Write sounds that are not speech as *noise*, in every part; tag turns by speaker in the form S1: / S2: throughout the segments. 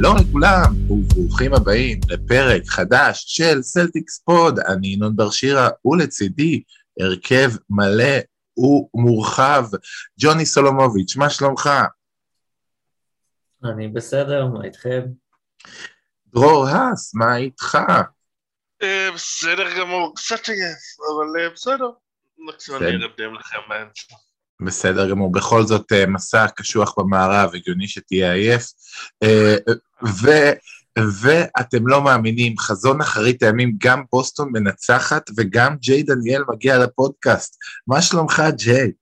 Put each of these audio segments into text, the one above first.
S1: שלום לכולם, וברוכים הבאים לפרק חדש של סלטיקס פוד. אני ינון בר שירה, ולצידי הרכב מלא ומורחב. ג'וני סולומוביץ', מה שלומך?
S2: אני בסדר, מה איתכם?
S1: דרור האס, מה איתך?
S3: אה, בסדר גמור, קצת עייף, אבל אה, בסדר. מקסימום אני ארדם לכם באמצע.
S1: בסדר גמור, בכל זאת אה, מסע קשוח במערב, הגיוני שתהיה עייף. אה, ו... ואתם לא מאמינים, חזון אחרית הימים, גם בוסטון מנצחת וגם ג'יי דניאל מגיע לפודקאסט. מה שלומך, ג'יי?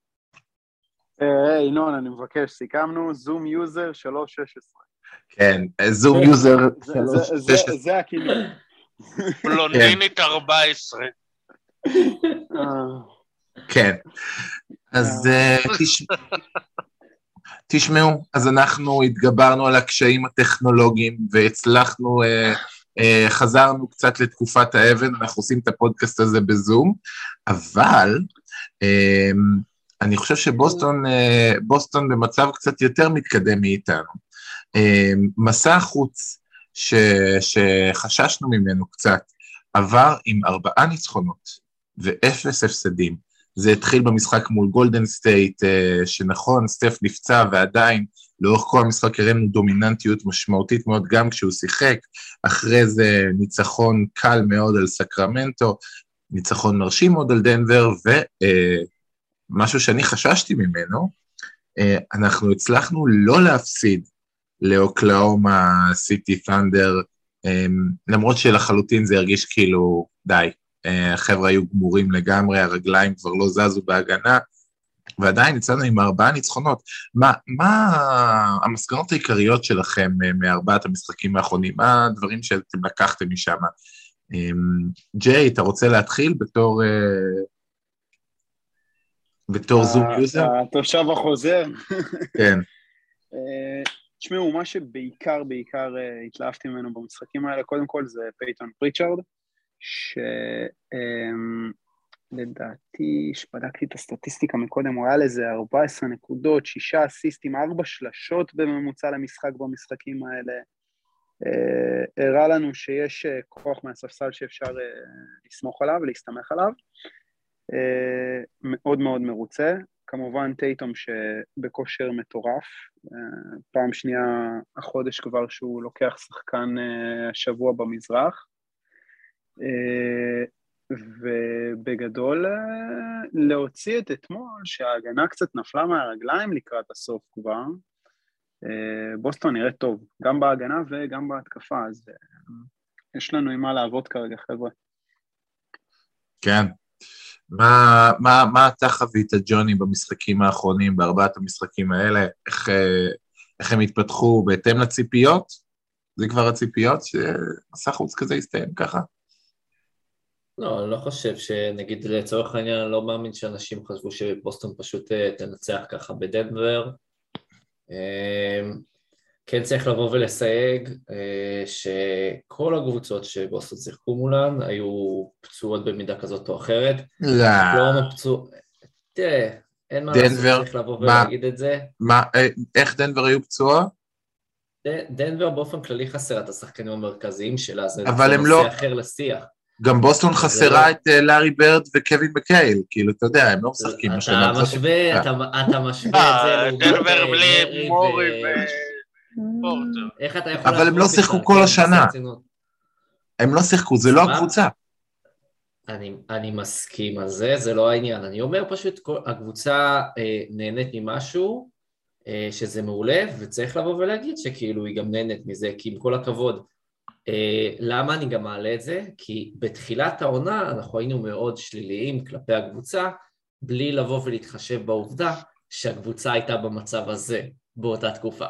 S4: היי, ינון, אני מבקש, סיכמנו, זום יוזר 316.
S1: כן, זום יוזר 316.
S4: זה הכינוי.
S3: פלונדינית 14.
S1: כן. אז אה, תשמעו, אז אנחנו התגברנו על הקשיים הטכנולוגיים והצלחנו, אה, אה, חזרנו קצת לתקופת האבן, אנחנו עושים את הפודקאסט הזה בזום, אבל אני חושב שבוסטון בוסטון במצב קצת יותר מתקדם מאיתנו. מסע החוץ ש, שחששנו ממנו קצת עבר עם ארבעה ניצחונות ואפס הפסדים. זה התחיל במשחק מול גולדן סטייט, אה, שנכון, סטף נפצע ועדיין לאורך כל המשחק הראינו דומיננטיות משמעותית מאוד גם כשהוא שיחק, אחרי זה ניצחון קל מאוד על סקרמנטו, ניצחון מרשים מאוד על דנבר, ומשהו אה, שאני חששתי ממנו, אה, אנחנו הצלחנו לא להפסיד לאוקלהומה סיטי ת'אנדר, למרות שלחלוטין זה הרגיש כאילו, די, החבר'ה היו גמורים לגמרי, הרגליים כבר לא זזו בהגנה, ועדיין יצאנו עם ארבעה ניצחונות. מה, מה המסקנות העיקריות שלכם אה, מארבעת המשחקים האחרונים? מה הדברים שאתם לקחתם משם? אמ, ג'יי, אתה רוצה להתחיל בתור... אה, בתור זום יוזר?
S4: התושב החוזר.
S1: כן. *laughs*
S4: אה, תשמעו, מה שבעיקר בעיקר התלהבתי ממנו במשחקים האלה, קודם כל זה פייתון פריצ'ארד. שלדעתי, שבדקתי את הסטטיסטיקה מקודם, הוא היה לזה 14 נקודות, 6 אסיסטים, 4 שלשות בממוצע למשחק במשחקים האלה. אה, הראה לנו שיש אה, כוח מהספסל שאפשר אה, לסמוך עליו, להסתמך עליו. מאוד מאוד מרוצה. כמובן טייטום שבכושר מטורף, פעם שנייה החודש כבר שהוא לוקח שחקן השבוע במזרח. אה, ובגדול אה, להוציא את אתמול, שההגנה קצת נפלה מהרגליים לקראת הסוף כבר, אה, בוסטון נראית טוב, גם בהגנה וגם בהתקפה, אז יש לנו עם מה לעבוד כרגע, חבר'ה.
S1: כן. מה, מה, מה אתה חווית, ג'וני, במשחקים האחרונים, בארבעת המשחקים האלה? איך, איך הם התפתחו בהתאם לציפיות? זה כבר הציפיות שמסע חוץ כזה יסתיים ככה?
S2: לא, אני לא חושב שנגיד לצורך העניין, אני לא מאמין שאנשים חשבו שבוסטון פשוט אה, תנצח ככה בדנבר. אמ, כן צריך לבוא ולסייג אה, שכל הקבוצות שבוסטון שיחקו מולן היו פצועות במידה כזאת או אחרת.
S1: לא.
S2: לא פצוע... תראה, אין מה לעשות, צריך לבוא ולהגיד את זה.
S1: מה, אה, איך דנבר היו פצועה?
S2: דנבר באופן כללי חסר את השחקנים המרכזיים שלה, זה
S1: נושא
S2: לא... אחר לשיח.
S1: גם בוסטון חסרה לא- את אה, לארי ברד וקווין מקייל, כאילו, אתה יודע, הם לא משחקים
S2: השנה. אתה משווה, אתה משווה את
S3: זה... דנבר בלי מורי ו...
S2: איך אתה יכול...
S1: אבל הם לא שיחקו כל השנה. הם לא שיחקו, זה לא הקבוצה.
S2: אני, אני מסכים על זה, זה לא העניין. אני אומר פשוט, כל, הקבוצה אה, נהנית ממשהו אה, שזה מעולה, וצריך לבוא ולהגיד שכאילו היא גם נהנית מזה, כי עם כל הכבוד, אה, למה אני גם מעלה את זה? כי בתחילת העונה אנחנו היינו מאוד שליליים כלפי הקבוצה, בלי לבוא ולהתחשב בעובדה שהקבוצה הייתה במצב הזה באותה תקופה.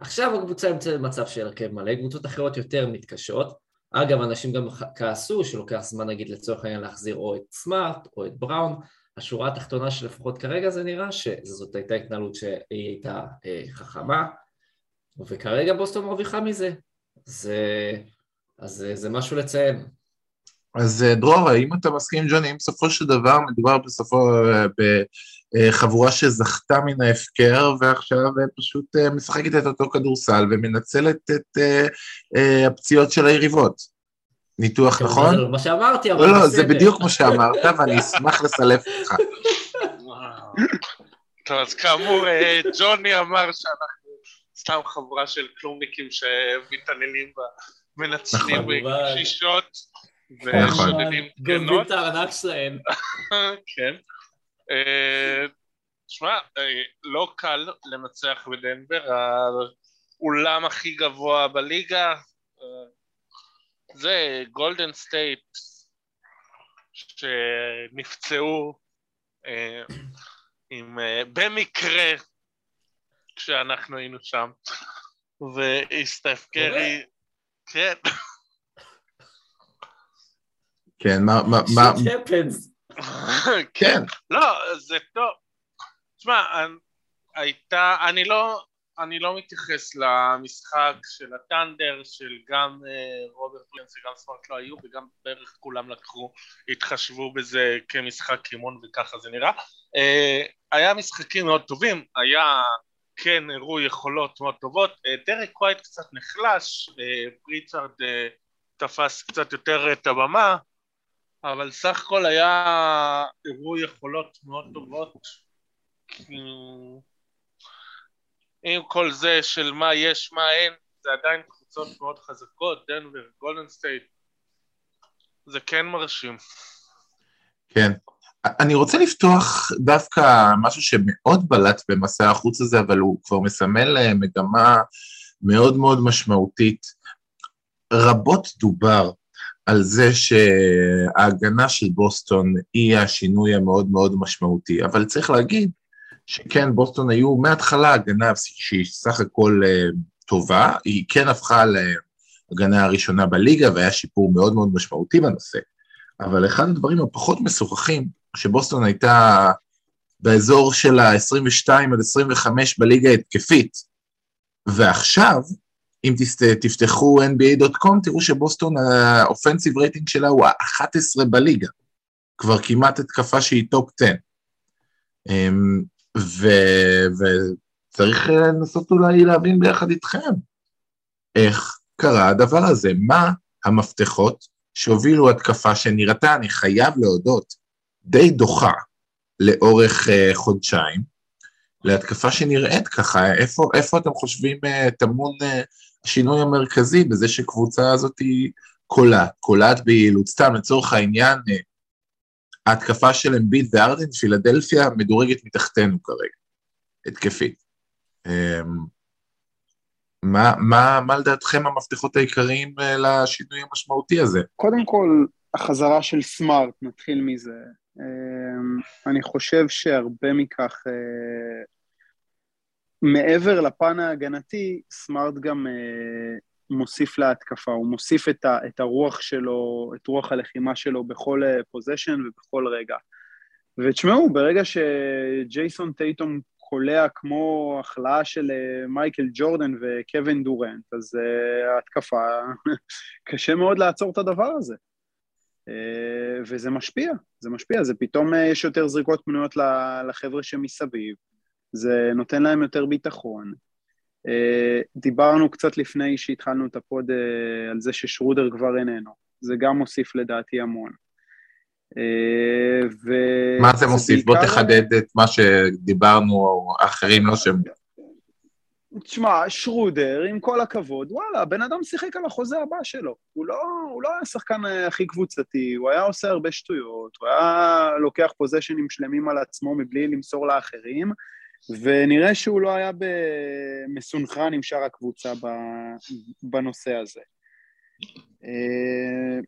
S2: עכשיו הקבוצה נמצאת במצב של הרכב מלא, קבוצות אחרות יותר מתקשות. אגב, אנשים גם כעסו שלוקח זמן נגיד לצורך העניין להחזיר או את סמארט או את בראון. השורה התחתונה שלפחות כרגע זה נראה שזאת הייתה התנהלות שהיא הייתה אה, חכמה, וכרגע בוסטון מרוויחה מזה. זה, אז זה משהו לציין.
S1: אז אה, דרור, האם אתה מסכים עם ג'וני, אם בסופו של דבר מדובר בסופו, אה, בחבורה שזכתה מן ההפקר ועכשיו אה, פשוט משחקת את אותו כדורסל ומנצלת את הפציעות של היריבות. ניתוח נכון?
S2: זה לא מה שאמרתי, אבל
S1: לא,
S2: בסדר.
S1: לא, זה בדיוק מה שאמרת, ואני אשמח לסלף אותך. *laughs*
S3: טוב, אז כאמור, ג'וני אמר שאנחנו סתם חבורה של כלומניקים שמתעללים בה, מנצלים. בקשישות.
S1: נכון.
S3: ושודדים
S2: גונבים
S3: גנות.
S2: את הארנק שלהם. *laughs*
S3: כן. אה, תשמע, אה, לא קל לנצח בדנבר, האולם הכי גבוה בליגה. אה, זה גולדן סטייט שנפצעו אה, עם, אה, במקרה כשאנחנו היינו שם והסטף קרי, כן,
S1: כן, מה, מה, מה. *laughs* כן,
S3: לא, זה טוב. תשמע, הייתה, אני לא, אני לא מתייחס למשחק של הת'אנדר, של גם אה, רוברט וויליאמס וגם סמארט לא היו, וגם בערך כולם לקחו, התחשבו בזה כמשחק אימון וככה זה נראה. אה, היה משחקים מאוד טובים, היה, כן, הראו יכולות מאוד טובות. אה, דרק ווייט קצת נחלש, אה, פריצ'ארד אה, תפס קצת יותר את הבמה, אבל סך הכל היה הראו יכולות מאוד טובות. עם כל זה של מה יש, מה אין, זה עדיין קבוצות מאוד חזקות, דנבר, גולדן סטייט. זה כן מרשים.
S1: כן. אני רוצה לפתוח דווקא משהו שמאוד בלט במסע החוץ הזה, אבל הוא כבר מסמל אה, מגמה מאוד מאוד משמעותית. רבות דובר על זה שההגנה של בוסטון היא השינוי המאוד מאוד משמעותי, אבל צריך להגיד שכן, בוסטון היו מההתחלה הגנה שהיא סך הכל אה, טובה, היא כן הפכה להגנה הראשונה בליגה והיה שיפור מאוד מאוד משמעותי בנושא. אבל אחד הדברים הפחות משוחחים, שבוסטון הייתה באזור של ה-22 עד 25 בליגה התקפית, ועכשיו, אם תפתחו nba.com, תראו שבוסטון, ה offensive rating שלה הוא ה-11 בליגה, כבר כמעט התקפה שהיא top 10. אמ, ו, וצריך לנסות אולי להבין ביחד איתכם איך קרה הדבר הזה, מה המפתחות שהובילו התקפה שנראתה, אני חייב להודות, די דוחה לאורך אה, חודשיים, להתקפה שנראית ככה, איפה, איפה אתם חושבים uh, טמון uh, השינוי המרכזי בזה שקבוצה הזאת היא קולעת, קולעת ביעילות, סתם לצורך העניין, uh, ההתקפה של אמביט וארדן, פילדלפיה מדורגת מתחתנו כרגע, התקפית. Um, מה, מה, מה לדעתכם המפתחות העיקריים אה, לשינוי המשמעותי הזה?
S4: קודם כל, החזרה של סמארט, נתחיל מזה. אמ, אני חושב שהרבה מכך, אה, מעבר לפן ההגנתי, סמארט גם אה, מוסיף להתקפה, הוא מוסיף את, ה, את הרוח שלו, את רוח הלחימה שלו בכל פוזיישן ובכל רגע. ותשמעו, ברגע שג'ייסון טייטום קולע כמו החלאה של אה, מייקל ג'ורדן וקווין דורנט, אז ההתקפה, *laughs* קשה מאוד לעצור את הדבר הזה. Uh, וזה משפיע, זה משפיע, זה פתאום uh, יש יותר זריקות פנויות לחבר'ה שמסביב, זה נותן להם יותר ביטחון. Uh, דיברנו קצת לפני שהתחלנו את הפוד על זה ששרודר כבר איננו, זה גם מוסיף לדעתי המון.
S1: ו... מה זה מוסיף? בוא תחדד את מה שדיברנו, האחרים לא שהם...
S4: תשמע, שרודר, עם כל הכבוד, וואלה, הבן אדם שיחק על החוזה הבא שלו. הוא לא, הוא לא היה השחקן הכי קבוצתי, הוא היה עושה הרבה שטויות, הוא היה לוקח פוזיישנים שלמים על עצמו מבלי למסור לאחרים, ונראה שהוא לא היה מסונכרן עם שאר הקבוצה בנושא הזה.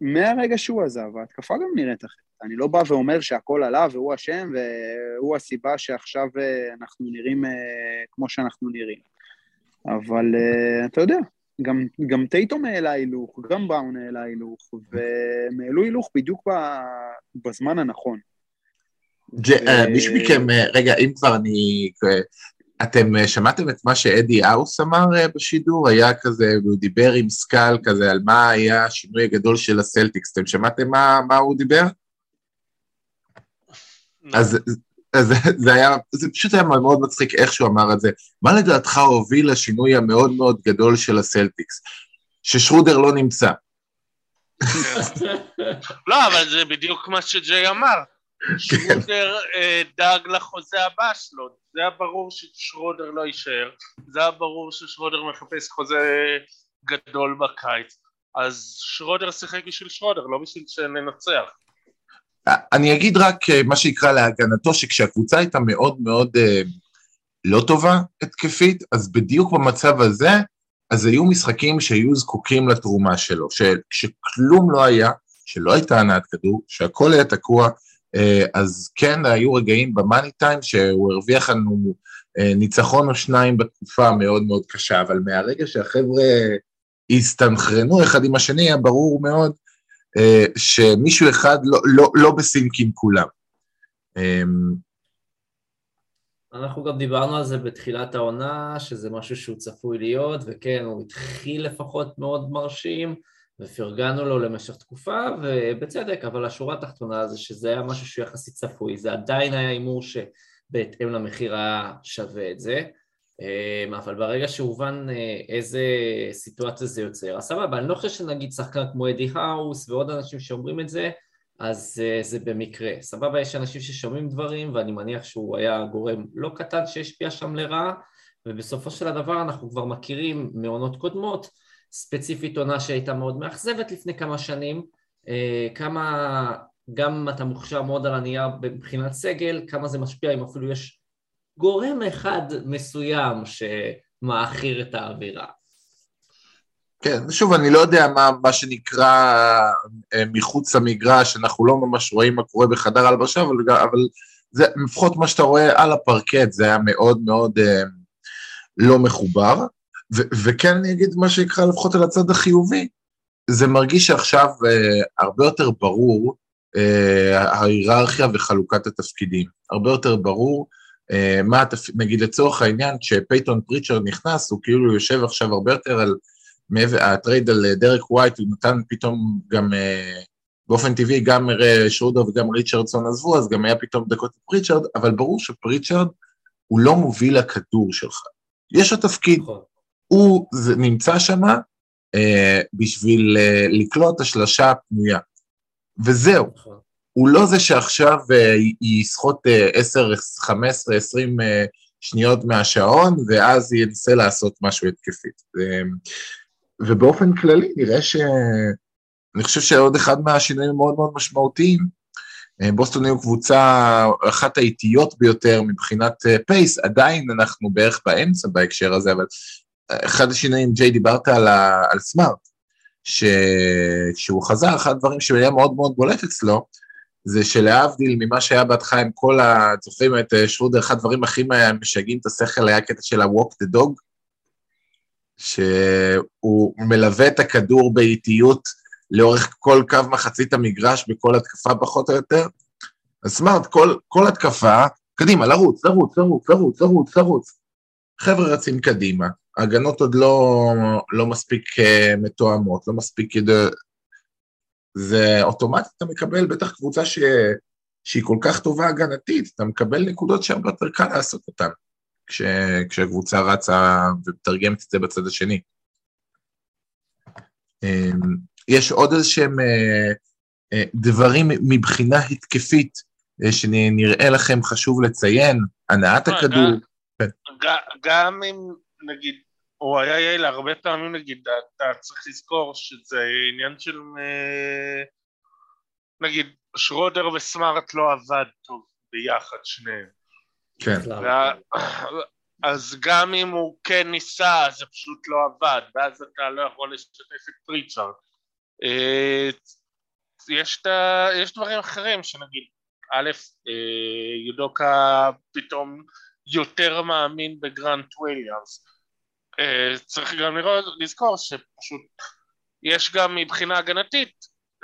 S4: מהרגע שהוא עזב, ההתקפה גם נראית אחרת. אני לא בא ואומר שהכל עלה והוא אשם והוא הסיבה שעכשיו אנחנו נראים כמו שאנחנו נראים. אבל אתה יודע, גם, גם טייטום העלה הילוך, גם בראון העלה הילוך, והם העלו הילוך בדיוק בזמן הנכון.
S1: מישהו מכם, רגע, אם כבר אני אתם אה, שמעתם את מה שאדי האוס אמר אה, בשידור? היה כזה, הוא דיבר עם סקאל כזה על מה היה השינוי הגדול של הסלטיקס. אתם שמעתם מה, מה הוא דיבר? אז, אז זה היה, זה פשוט היה מאוד מצחיק איך שהוא אמר את זה. מה לדעתך הוביל לשינוי המאוד מאוד גדול של הסלטיקס? ששרודר לא נמצא. *laughs*
S3: לא, אבל זה בדיוק מה שג'יי אמר. שרודר אה, דאג לחוזה הבא שלו, זה היה ברור ששרודר לא יישאר, זה היה ברור ששרודר מחפש חוזה גדול בקיץ, אז שרודר שיחק בשביל שרודר, לא בשביל שננצח.
S1: אני אגיד רק אה, מה שיקרא להגנתו, שכשהקבוצה הייתה מאוד מאוד אה, לא טובה התקפית, אז בדיוק במצב הזה, אז היו משחקים שהיו זקוקים לתרומה שלו, שכשכלום לא היה, שלא הייתה הנעת כדור, שהכל היה תקוע, אה, אז כן, היו רגעים במאני טיים שהוא הרוויח לנו אה, ניצחון או שניים בתקופה המאוד מאוד קשה, אבל מהרגע שהחבר'ה הסתנכרנו אחד עם השני, היה ברור מאוד שמישהו אחד לא, לא, לא בסינק עם כולם.
S2: אנחנו גם דיברנו על זה בתחילת העונה, שזה משהו שהוא צפוי להיות, וכן, הוא התחיל לפחות מאוד מרשים, ופרגנו לו למשך תקופה, ובצדק, אבל השורה התחתונה זה שזה היה משהו שהוא יחסית צפוי, זה עדיין היה הימור שבהתאם למחיר היה שווה את זה, אמ, אבל ברגע שהובן אה, איזה סיטואציה זה יוצר, אז סבבה, אני לא חושב שנגיד שחקן כמו אדי האוס ועוד אנשים שאומרים את זה, אז uh, זה במקרה. סבבה, יש אנשים ששומעים דברים, ואני מניח שהוא היה גורם לא קטן שהשפיע שם לרעה, ובסופו של הדבר אנחנו כבר מכירים מעונות קודמות, ספציפית עונה שהייתה מאוד מאכזבת לפני כמה שנים, uh, כמה גם אתה מוכשר מאוד על הנייר מבחינת סגל, כמה זה משפיע אם אפילו יש גורם אחד מסוים שמאכיר את האווירה.
S1: כן, שוב, אני לא יודע מה, מה שנקרא אה, מחוץ למגרש, אנחנו לא ממש רואים מה קורה בחדר הלבשה, אבל, אבל זה לפחות מה שאתה רואה על הפרקט, זה היה מאוד מאוד אה, לא מחובר. ו, וכן אני אגיד מה שנקרא לפחות על הצד החיובי, זה מרגיש שעכשיו אה, הרבה יותר ברור אה, ההיררכיה וחלוקת התפקידים. הרבה יותר ברור מה, התפ... נגיד לצורך העניין, כשפייתון פריצ'רד נכנס, הוא כאילו יושב עכשיו הרבה יותר על... ה trade על דרק ווייט, הוא נתן פתאום גם, אה, באופן טבעי, גם שרודר וגם ריצ'רדסון עזבו, אז גם היה פתאום דקות לפריצ'רד, אבל ברור שפריצ'רד הוא לא מוביל הכדור שלך. יש לו תפקיד, נכון. הוא נמצא שם אה, בשביל אה, לקלוט השלשה הפנויה, וזהו. הוא לא זה שעכשיו אה, יסחוט אה, 10, 15, 20 אה, שניות מהשעון, ואז ינסה לעשות משהו התקפית. אה, ובאופן כללי נראה ש... אני חושב שעוד אחד מהשינויים המאוד מאוד משמעותיים, אה, בוסטון היו קבוצה אחת האיטיות ביותר מבחינת פייס, עדיין אנחנו בערך באמצע בהקשר הזה, אבל אחד השינויים, ג'יי, דיברת על, ה... על סמארט, שכשהוא חזר, אחד הדברים שהיה מאוד מאוד בולט אצלו, זה שלהבדיל ממה שהיה בהתחלה עם כל ה... זוכרים את שרודר, אחד הדברים הכי משגעים את השכל היה קטע של ה-walk the dog, שהוא מלווה את הכדור באיטיות לאורך כל קו מחצית המגרש בכל התקפה פחות או יותר. אז סמארט, כל, כל התקפה, קדימה, לרוץ, לרוץ, לרוץ, לרוץ, לרוץ, לרוץ. חבר'ה רצים קדימה, ההגנות עוד לא, לא מספיק uh, מתואמות, לא מספיק. זה אוטומטית אתה מקבל, בטח קבוצה ש... שהיא כל כך טובה הגנתית, אתה מקבל נקודות שהרבה יותר קל לעשות אותן. כש, כשהקבוצה רצה ומתרגמת את זה בצד השני. אמ, יש עוד איזה שהם אה, אה, דברים מבחינה התקפית אה, שנראה לכם חשוב לציין, הנעת הכדור.
S3: כן. גם אם נגיד הוא היה יעיל הרבה פעמים נגיד אתה צריך לזכור שזה עניין של נגיד שרודר וסמארט לא עבד טוב ביחד שניהם.
S1: כן.
S3: וה... אז גם אם הוא כן ניסה זה פשוט לא עבד ואז אתה לא יכול לשתף את פריצ'ארד. אה, יש, ת... יש דברים אחרים שנגיד א', אה, יודוקה פתאום יותר מאמין בגרנט וויליאמס. אה, צריך גם לראות, לזכור שפשוט יש גם מבחינה הגנתית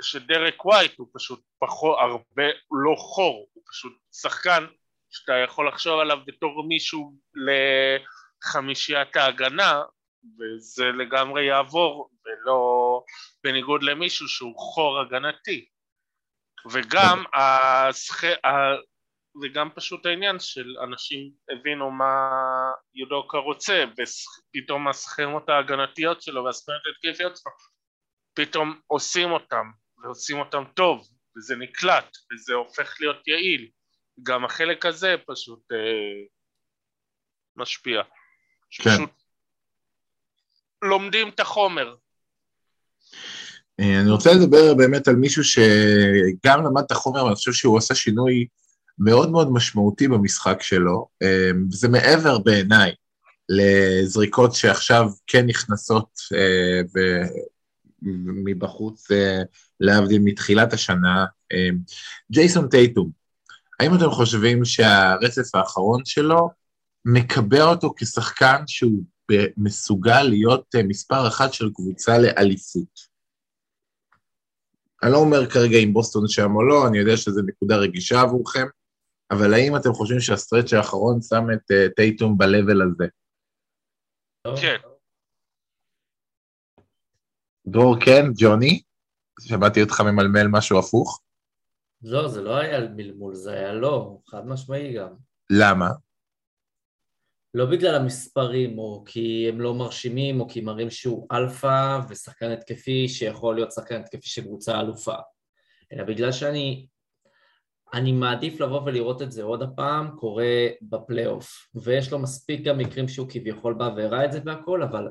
S3: שדרק ווייט הוא פשוט פחות, הרבה, לא חור, הוא פשוט שחקן שאתה יכול לחשוב עליו בתור מישהו לחמישיית ההגנה, וזה לגמרי יעבור, ולא בניגוד למישהו שהוא חור הגנתי. וגם השכ... וגם פשוט העניין של אנשים הבינו מה יודוקה רוצה, ופתאום הסכמות ההגנתיות שלו והסכמות ההתקפיות שלו פתאום עושים אותם, ועושים אותם טוב, וזה נקלט, וזה הופך להיות יעיל. גם החלק הזה פשוט אה, משפיע.
S1: כן.
S3: פשוט לומדים את החומר.
S1: אה, אני רוצה לדבר באמת על מישהו שגם למד את החומר, ואני חושב שהוא עשה שינוי מאוד מאוד משמעותי במשחק שלו, אה, וזה מעבר בעיניי לזריקות שעכשיו כן נכנסות אה, מבחוץ, להבדיל מתחילת השנה. ג'ייסון טייטום, האם אתם חושבים שהרצף האחרון שלו מקבע אותו כשחקן שהוא מסוגל להיות מספר אחת של קבוצה לאליפות? אני לא אומר כרגע אם בוסטון שם או לא, אני יודע שזו נקודה רגישה עבורכם, אבל האם אתם חושבים שהסטרץ' האחרון שם את uh, טייטום ב-level הזה?
S3: כן.
S1: דרור כן, ג'וני? שמעתי אותך ממלמל משהו הפוך.
S2: לא, זה לא היה מלמול, זה היה לא, חד משמעי גם.
S1: למה?
S2: לא בגלל המספרים, או כי הם לא מרשימים, או כי מראים שהוא אלפא ושחקן התקפי שיכול להיות שחקן התקפי של קבוצה אלופה, אלא בגלל שאני אני מעדיף לבוא ולראות את זה עוד הפעם קורה בפלייאוף, ויש לו מספיק גם מקרים שהוא כביכול בא והראה את זה והכל, אבל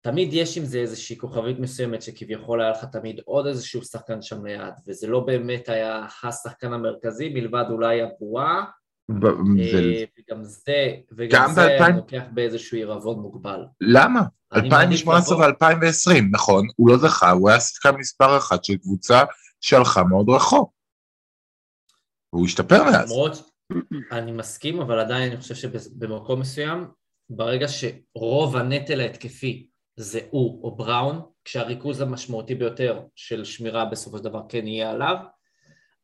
S2: תמיד יש עם זה איזושהי כוכבית מסוימת שכביכול היה לך תמיד עוד איזשהו שחקן שם ליד, וזה לא באמת היה השחקן המרכזי, מלבד אולי הבועה, אה, וגם זה, וגם זה לוקח באיזשהו עירבון מוגבל.
S1: למה? 2018 ו-2020, נכון, הוא לא זכה, הוא היה שחקן מספר אחת של קבוצה שהלכה מאוד רחוק. והוא השתפר מאז.
S2: למרות, אני מסכים, אבל עדיין אני חושב שבמקום מסוים, ברגע שרוב הנטל ההתקפי זה הוא או בראון, כשהריכוז המשמעותי ביותר של שמירה בסופו של דבר כן יהיה עליו,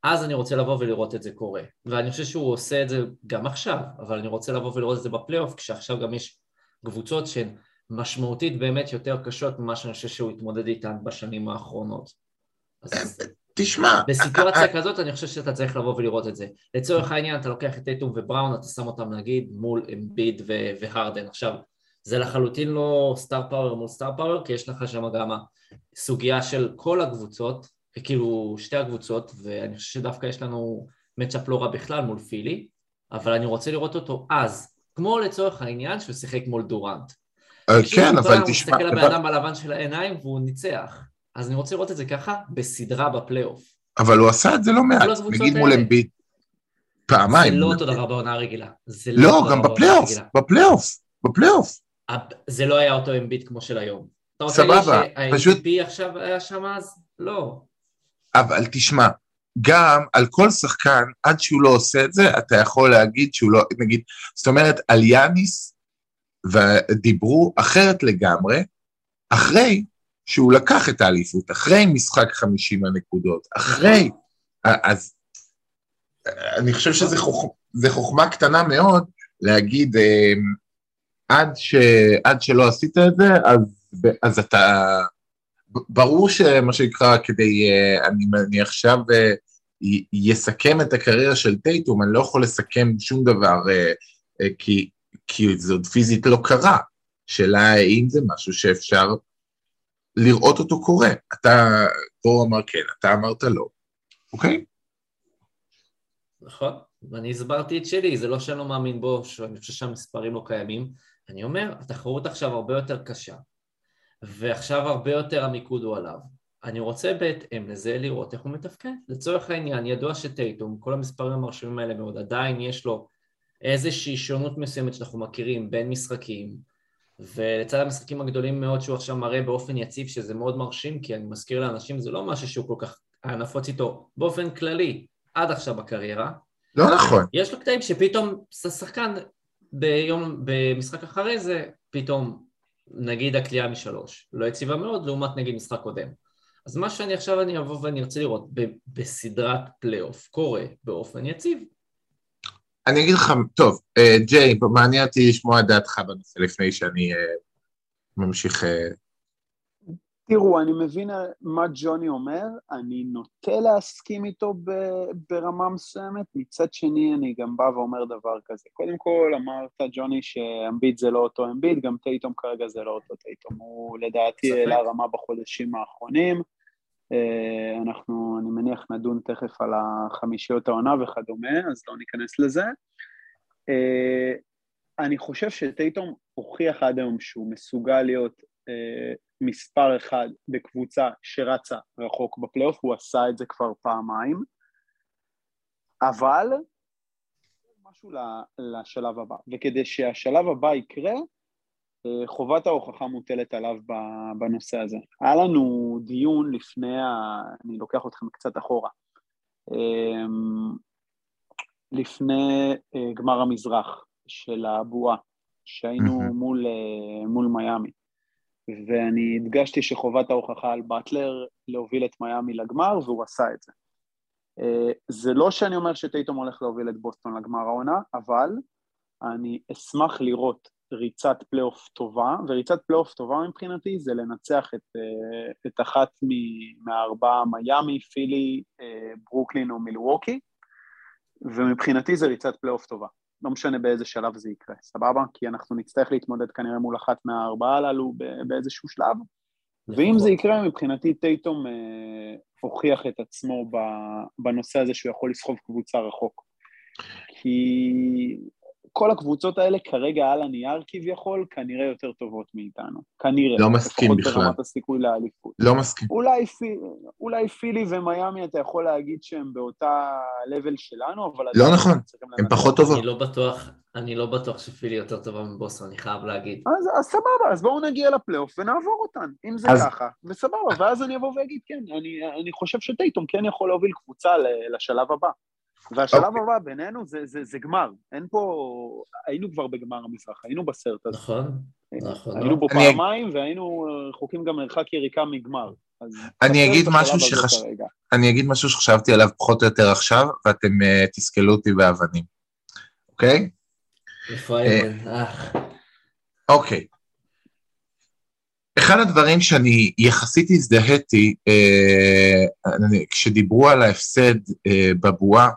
S2: אז אני רוצה לבוא ולראות את זה קורה. ואני חושב שהוא עושה את זה גם עכשיו, אבל אני רוצה לבוא ולראות את זה בפלייאוף, כשעכשיו גם יש קבוצות שהן משמעותית באמת יותר קשות ממה שאני חושב שהוא התמודד איתן בשנים האחרונות.
S1: אז תשמע...
S2: בסיטואציה I, כזאת אני חושב שאתה צריך לבוא ולראות את זה. לצורך העניין אתה לוקח את טייטום ובראון, אתה שם אותם נגיד מול אמביד והרדן. עכשיו, זה לחלוטין לא star power מול star power, כי יש לך שם גם סוגיה של כל הקבוצות, כאילו שתי הקבוצות, ואני חושב שדווקא יש לנו matchup לא רע בכלל מול פילי, אבל אני רוצה לראות אותו אז, כמו לצורך העניין שהוא שיחק מול דורנט.
S1: אה, כן, אבל תשמע... הוא
S2: מסתכל לבן אדם בלבן של העיניים והוא ניצח. אז אני רוצה לראות את זה ככה בסדרה בפלייאוף.
S1: אבל הוא עשה את זה לא מעט, נגיד מול אמביט. פעמיים.
S2: זה לא אותו דבר בעונה הרגילה.
S1: לא, לא גם בפלייאוף, בפלייאוף, בפלייאוף.
S2: זה לא היה אותו אמביט כמו של היום.
S1: סבבה,
S2: פשוט... אתה רוצה עכשיו היה שם אז? לא.
S1: אבל תשמע, גם על כל שחקן, עד שהוא לא עושה את זה, אתה יכול להגיד שהוא לא, נגיד, זאת אומרת, על יאניס, ודיברו אחרת לגמרי, אחרי שהוא לקח את האליפות, אחרי משחק 50 הנקודות, אחרי, אז אני חושב שזה חוכמה, חוכמה קטנה מאוד להגיד, אמ, עד, ש, עד שלא עשית את זה, אז, אז אתה, ברור שמה שנקרא, כדי, אה, אני מניח עכשיו, אה, יסכם את הקריירה של טייטום, אני לא יכול לסכם שום דבר, אה, כי, כי זה עוד פיזית לא קרה. שאלה האם זה משהו שאפשר לראות אותו קורה. אתה, דור אמר כן, אתה אמרת לא, אוקיי?
S2: נכון, ואני הסברתי את שלי, זה לא שאני לא מאמין בו, שאני חושב שהמספרים לא קיימים. אני אומר, התחרות עכשיו הרבה יותר קשה. ועכשיו הרבה יותר המיקוד הוא עליו. אני רוצה בהתאם לזה לראות איך הוא מתפקד. לצורך העניין, ידוע שטייטום, כל המספרים המרשימים האלה מאוד, עדיין יש לו איזושהי שונות מסוימת שאנחנו מכירים בין משחקים, ולצד המשחקים הגדולים מאוד שהוא עכשיו מראה באופן יציב, שזה מאוד מרשים, כי אני מזכיר לאנשים, זה לא משהו שהוא כל כך נפוץ איתו באופן כללי עד עכשיו בקריירה.
S1: לא נכון.
S2: יש לו קטעים שפתאום שחקן ביום, במשחק אחרי זה, פתאום נגיד הקליעה משלוש, לא יציבה מאוד לעומת נגיד משחק קודם. אז מה שאני עכשיו אני אבוא ואני ארצה לראות ב- בסדרת פלייאוף קורה באופן יציב.
S1: אני אגיד לך, טוב, אה, ג'יי, מעניין אותי לשמוע את דעתך בנושא לפני שאני אה, ממשיך... אה,
S4: תראו, אני מבין מה ג'וני אומר, אני נוטה להסכים איתו ברמה מסוימת, מצד שני אני גם בא ואומר דבר כזה. קודם כל, אמרת, ג'וני, שאמביט זה לא אותו אמביט, גם טייטום כרגע זה לא אותו טייטום. הוא לדעתי העלה רמה בחודשים האחרונים. אה, אנחנו, אני מניח, נדון תכף על החמישיות העונה וכדומה, אז לא ניכנס לזה. אה, אני חושב שטייטום הוכיח עד היום שהוא מסוגל להיות אה, מספר אחד בקבוצה שרצה רחוק בפלייאוף, הוא עשה את זה כבר פעמיים, אבל משהו לשלב הבא, וכדי שהשלב הבא יקרה, חובת ההוכחה מוטלת עליו בנושא הזה. היה לנו דיון לפני, ה... אני לוקח אתכם קצת אחורה, אמ, לפני אה, גמר המזרח של הבועה, שהיינו מול, מול מיאמי. ואני הדגשתי שחובת ההוכחה על באטלר להוביל את מיאמי לגמר, והוא עשה את זה. אה, זה לא שאני אומר שטייטום הולך להוביל את בוסטון לגמר העונה, אבל אני אשמח לראות ריצת פלייאוף טובה, וריצת פלייאוף טובה מבחינתי זה לנצח את, אה, את אחת מהארבעה מיאמי, פילי, אה, ברוקלין או מילווקי, ומבחינתי זה ריצת פלייאוף טובה. לא משנה באיזה שלב זה יקרה, סבבה? כי אנחנו נצטרך להתמודד כנראה מול אחת מהארבעה הללו באיזשהו שלב, ואם זה יקרה, מבחינתי טייטום אה, הוכיח את עצמו בנושא הזה שהוא יכול לסחוב קבוצה רחוק. כי כל הקבוצות האלה כרגע על הנייר כביכול, כנראה יותר טובות מאיתנו. כנראה.
S1: לא מסכים בכלל. לפחות
S4: ברמת הסיכוי לאליפות.
S1: לא מסכים.
S4: אולי, אולי פילי ומיאמי אתה יכול להגיד שהם באותה לבל שלנו, אבל...
S1: לא נכון, הם פחות טובות.
S2: אני לא בטוח, אני לא בטוח שפילי יותר טובה מבוסון, אני חייב להגיד.
S4: אז, אז סבבה, אז בואו נגיע לפלייאוף ונעבור אותן, אם זה אז... ככה, וסבבה, ואז אני אבוא ואגיד, כן, אני, אני חושב שטייטום כן יכול להוביל קבוצה לשלב הבא. והשלב okay. אוקיי. הבא בינינו זה, זה, זה גמר, אין פה, היינו כבר בגמר המזרח, היינו בסרט הזה.
S2: נכון, נכון.
S4: היינו בו אני... פעמיים והיינו רחוקים גם מרחק יריקה מגמר.
S1: אני אגיד משהו שחש... אני אגיד משהו שחשבתי עליו פחות או יותר עכשיו, ואתם uh, תסכלו אותי באבנים, אוקיי?
S2: אה.
S1: אוקיי. אחד הדברים שאני יחסית הזדהיתי, אה, כשדיברו על ההפסד אה, בבועה,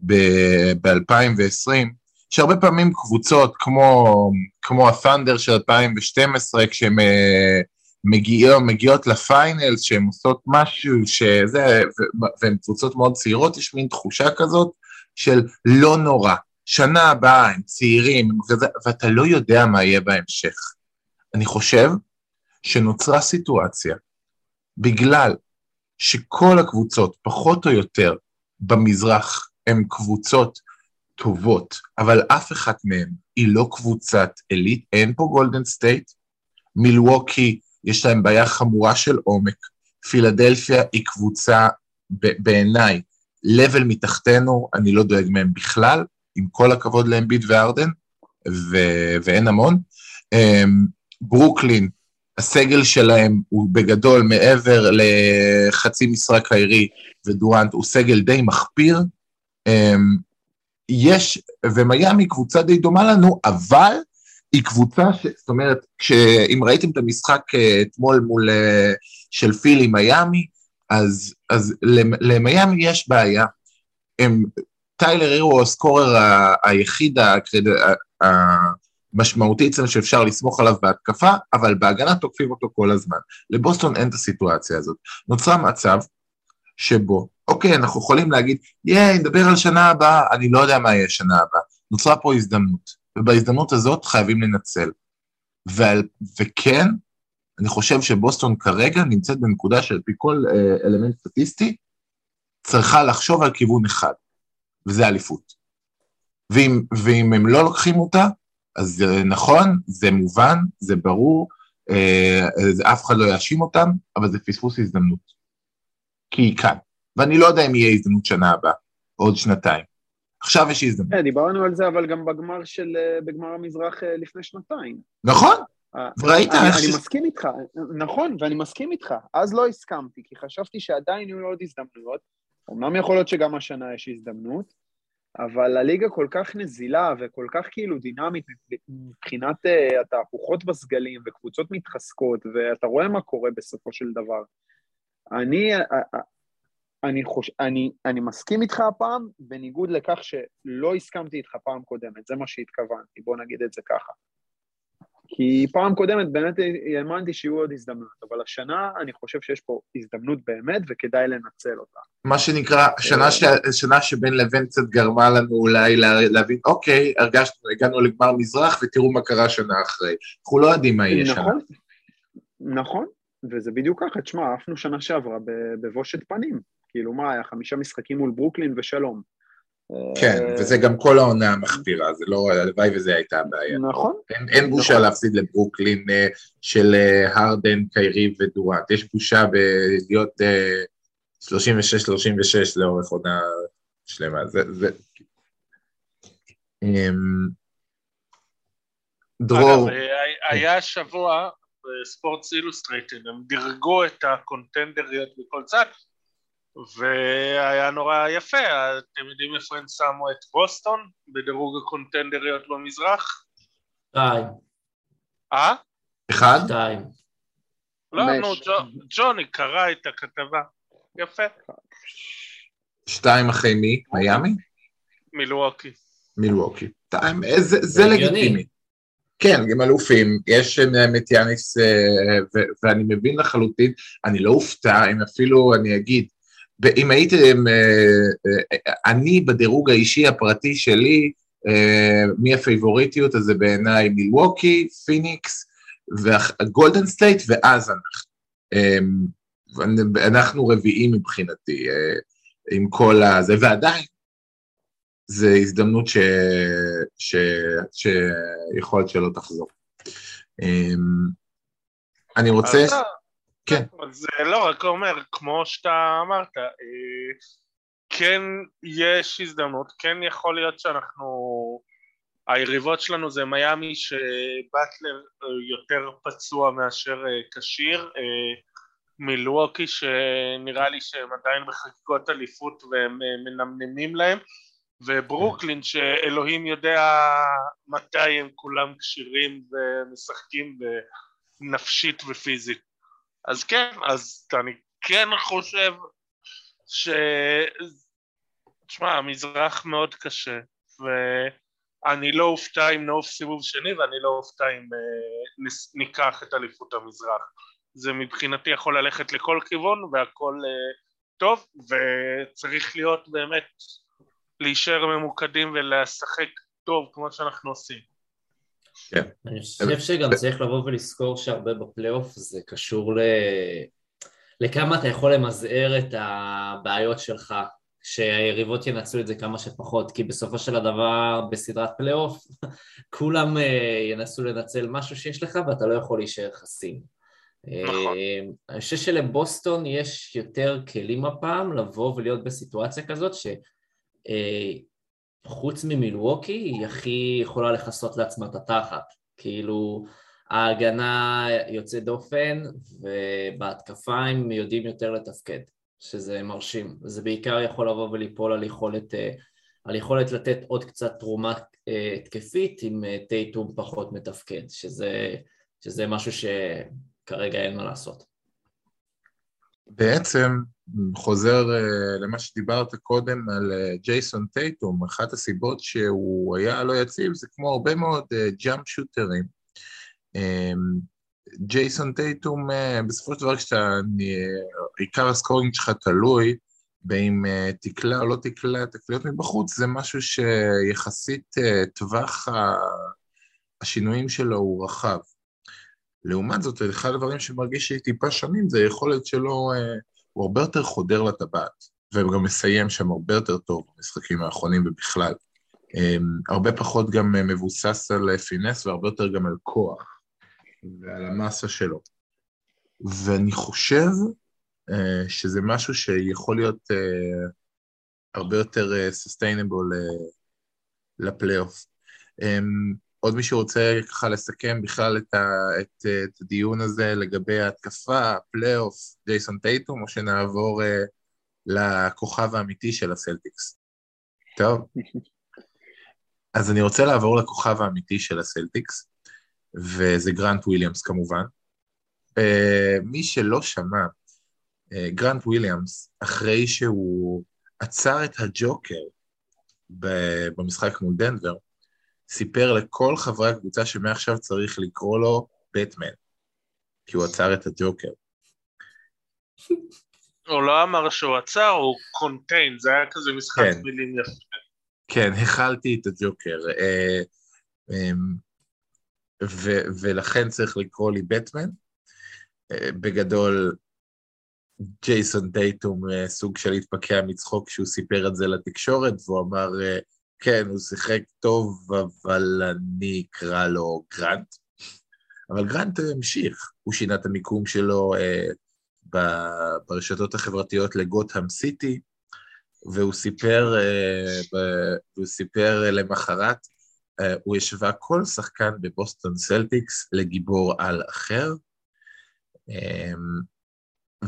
S1: ב-2020, שהרבה פעמים קבוצות כמו, כמו ה-Thunder של 2012, כשהן מגיעות, מגיעות לפיינלס, שהן עושות משהו שזה, והן קבוצות מאוד צעירות, יש מין תחושה כזאת של לא נורא, שנה הבאה הם צעירים, וזה, ואתה לא יודע מה יהיה בהמשך. אני חושב שנוצרה סיטואציה, בגלל שכל הקבוצות, פחות או יותר, במזרח הן קבוצות טובות, אבל אף אחת מהן היא לא קבוצת עילית, אין פה גולדן סטייט, מילווקי יש להם בעיה חמורה של עומק, פילדלפיה היא קבוצה בעיניי level מתחתנו, אני לא דואג מהם בכלל, עם כל הכבוד לאמביד והרדן, ו- ואין המון. אמ, ברוקלין, הסגל שלהם הוא בגדול מעבר לחצי משרה קיירי ודורנט, הוא סגל די מחפיר, יש, ומיאמי קבוצה די דומה לנו, אבל היא קבוצה, ש, זאת אומרת, אם ראיתם את המשחק אה, אתמול מול, אה, של פילי מיאמי, אז, אז למיאמי יש בעיה. הם, טיילר הירו הוא הסקורר היחיד המשמעותי אצלנו שאפשר לסמוך עליו בהתקפה, אבל בהגנה תוקפים אותו כל הזמן. לבוסטון אין את הסיטואציה הזאת. נוצרה מצב שבו אוקיי, אנחנו יכולים להגיד, יאי, נדבר על שנה הבאה, אני לא יודע מה יהיה שנה הבאה. נוצרה פה הזדמנות, ובהזדמנות הזאת חייבים לנצל. ועל, וכן, אני חושב שבוסטון כרגע נמצאת בנקודה שעל פי כל אה, אלמנט סטטיסטי, צריכה לחשוב על כיוון אחד, וזה אליפות. ואם, ואם הם לא לוקחים אותה, אז זה נכון, זה מובן, זה ברור, אה, אף אחד לא יאשים אותם, אבל זה פספוס הזדמנות. כי היא כאן. ואני לא יודע אם יהיה הזדמנות שנה הבאה, עוד שנתיים. עכשיו יש הזדמנות.
S4: כן, דיברנו על זה, אבל גם בגמר של, אה, בגמר המזרח אה, לפני שנתיים.
S1: נכון, אה, וראית
S4: איך... אני מסכים איתך, נכון, ואני מסכים איתך. אז לא הסכמתי, כי חשבתי שעדיין יהיו עוד הזדמנויות. אמנם יכול להיות שגם השנה יש הזדמנות, אבל הליגה כל כך נזילה וכל כך כאילו דינמית מבחינת uh, התהפוכות בסגלים וקבוצות מתחזקות, ואתה רואה מה קורה בסופו של דבר. אני, uh, uh, אני, חוש... אני, אני מסכים איתך הפעם, בניגוד לכך שלא הסכמתי איתך פעם קודמת, זה מה שהתכוונתי, בוא נגיד את זה ככה. כי פעם קודמת באמת האמנתי שיהיו עוד הזדמנויות, אבל השנה אני חושב שיש פה הזדמנות באמת וכדאי לנצל אותה.
S1: מה שנקרא, שנה, ש... שנה שבין לבין קצת גרמה לנו אולי להבין, אוקיי, הרגשנו, הגענו לגמר מזרח ותראו מה קרה שנה אחרי. אנחנו לא יודעים מה יהיה.
S4: נכון, נכון, וזה בדיוק ככה, תשמע, עפנו שנה שעברה בבושת פנים. כאילו מה, היה חמישה משחקים מול ברוקלין ושלום.
S1: כן, אה, וזה גם כל העונה המחפירה, זה לא, הלוואי וזה הייתה הבעיה.
S4: נכון.
S1: אין, אין בושה נכון. להפסיד לברוקלין אה, של אה, הרדן, קיירי ודורנט, יש בושה בלהיות 36-36 לאורך עונה שלמה, זה... זה... אמ,
S3: דרור. אגב, היה שבוע בספורטס אילוסטרייטד, הם דירגו את הקונטנדריות בכל צד, והיה נורא יפה, אתם יודעים איפה הם שמו את בוסטון בדירוג הקונטנדריות במזרח?
S2: שתיים.
S3: אה?
S1: אחד?
S2: שתיים.
S3: לא, נו, ג'וני קרא את הכתבה. יפה.
S1: שתיים אחרי מי? מיאמי?
S3: מילווקי.
S1: מילווקי. זה לגיטימי. כן, גם אלופים, יש את יאניס, אה, ואני מבין לחלוטין, אני לא אופתע אם אפילו אני אגיד, ואם הייתם, אה, אה, אני בדירוג האישי הפרטי שלי, אה, מי הפייבוריטיות, אז זה בעיניי מילווקי, פיניקס, וגולדן סטייט, ואז אנחנו. אנחנו רביעים מבחינתי, עם כל הזה, ועדיין, זו הזדמנות ש... ש... שיכול להיות שלא תחזור. אני רוצה... כן.
S3: זה לא, רק אומר, כמו שאתה אמרת, אה, כן יש הזדמנות, כן יכול להיות שאנחנו, היריבות שלנו זה מיאמי שבטלר יותר פצוע מאשר אה, כשיר, אה, מלווקי שנראה לי שהם עדיין בחגיגות אליפות והם מנמנמים להם, וברוקלין שאלוהים יודע מתי הם כולם כשירים ומשחקים נפשית ופיזית. אז כן, אז אני כן חושב ש... תשמע, המזרח מאוד קשה, ואני לא אופתע אם נעוף סיבוב שני, ואני לא אופתע אם uh, ניקח את אליפות המזרח. זה מבחינתי יכול ללכת לכל כיוון, והכל uh, טוב, וצריך להיות באמת, להישאר ממוקדים ולשחק טוב כמו שאנחנו עושים.
S2: כן. אני חושב שגם צריך לבוא ולזכור שהרבה בפלייאוף זה קשור ל... לכמה אתה יכול למזער את הבעיות שלך, שהיריבות ינצלו את זה כמה שפחות, כי בסופו של הדבר בסדרת פלייאוף *laughs* כולם אה, ינסו לנצל משהו שיש לך ואתה לא יכול להישאר חסין. נכון. אה, אני חושב שלבוסטון יש יותר כלים הפעם לבוא ולהיות בסיטואציה כזאת ש... חוץ ממילווקי, היא הכי יכולה לכסות לעצמה את התחת. כאילו, ההגנה יוצאת דופן, ובהתקפה הם יודעים יותר לתפקד, שזה מרשים. זה בעיקר יכול לבוא וליפול על יכולת, אה, על יכולת לתת עוד קצת תרומה אה, התקפית עם אה, טייטום פחות מתפקד, שזה, שזה משהו שכרגע אין מה לעשות.
S1: בעצם חוזר uh, למה שדיברת קודם על uh, ג'ייסון טייטום, אחת הסיבות שהוא היה לא יציב זה כמו הרבה מאוד ג'אמפ uh, שוטרים. ג'ייסון טייטום, uh, בסופו של דבר כשאתה, uh, עיקר הסקורינג שלך תלוי באם uh, תקלע או לא תקלע תקליות מבחוץ, זה משהו שיחסית uh, טווח השינויים שלו הוא רחב. לעומת זאת, אחד הדברים שמרגיש לי טיפה שונים זה היכולת שלו, אה, הוא הרבה יותר חודר לטבעת, וגם מסיים שם הרבה יותר טוב במשחקים האחרונים ובכלל. אה, הרבה פחות גם אה, מבוסס על finesse והרבה יותר גם על כוח ועל המסה שלו. ואני חושב שזה משהו שיכול להיות הרבה יותר sustainable לפלייאוף. עוד מישהו רוצה ככה לסכם בכלל את, ה, את, את הדיון הזה לגבי ההתקפה, הפלייאוף, ג'ייסון טייטום, או שנעבור אה, לכוכב האמיתי של הסלטיקס? טוב. *laughs* אז אני רוצה לעבור לכוכב האמיתי של הסלטיקס, וזה גרנט וויליאמס כמובן. אה, מי שלא שמע, אה, גרנט וויליאמס, אחרי שהוא עצר את הג'וקר במשחק מול דנבר, סיפר לכל חברי הקבוצה שמעכשיו צריך לקרוא לו בטמן, כי הוא עצר את הג'וקר. *laughs*
S3: הוא לא אמר שהוא עצר, הוא קונטיין, זה היה כזה משחק כן. מילים יפה.
S1: כן, הכלתי את הג'וקר. אה, אמ, ו- ולכן צריך לקרוא לי בטמן. אה, בגדול, ג'ייסון דייטום אה, סוג של התפקע מצחוק כשהוא סיפר את זה לתקשורת, והוא אמר, כן, הוא שיחק טוב, אבל אני אקרא לו גרנט. אבל גרנט המשיך, הוא שינה את המיקום שלו ברשתות החברתיות לגותם סיטי, והוא סיפר, אה, והוא סיפר למחרת, אה, הוא השווה כל שחקן בבוסטון סלטיקס לגיבור על אחר, אמ,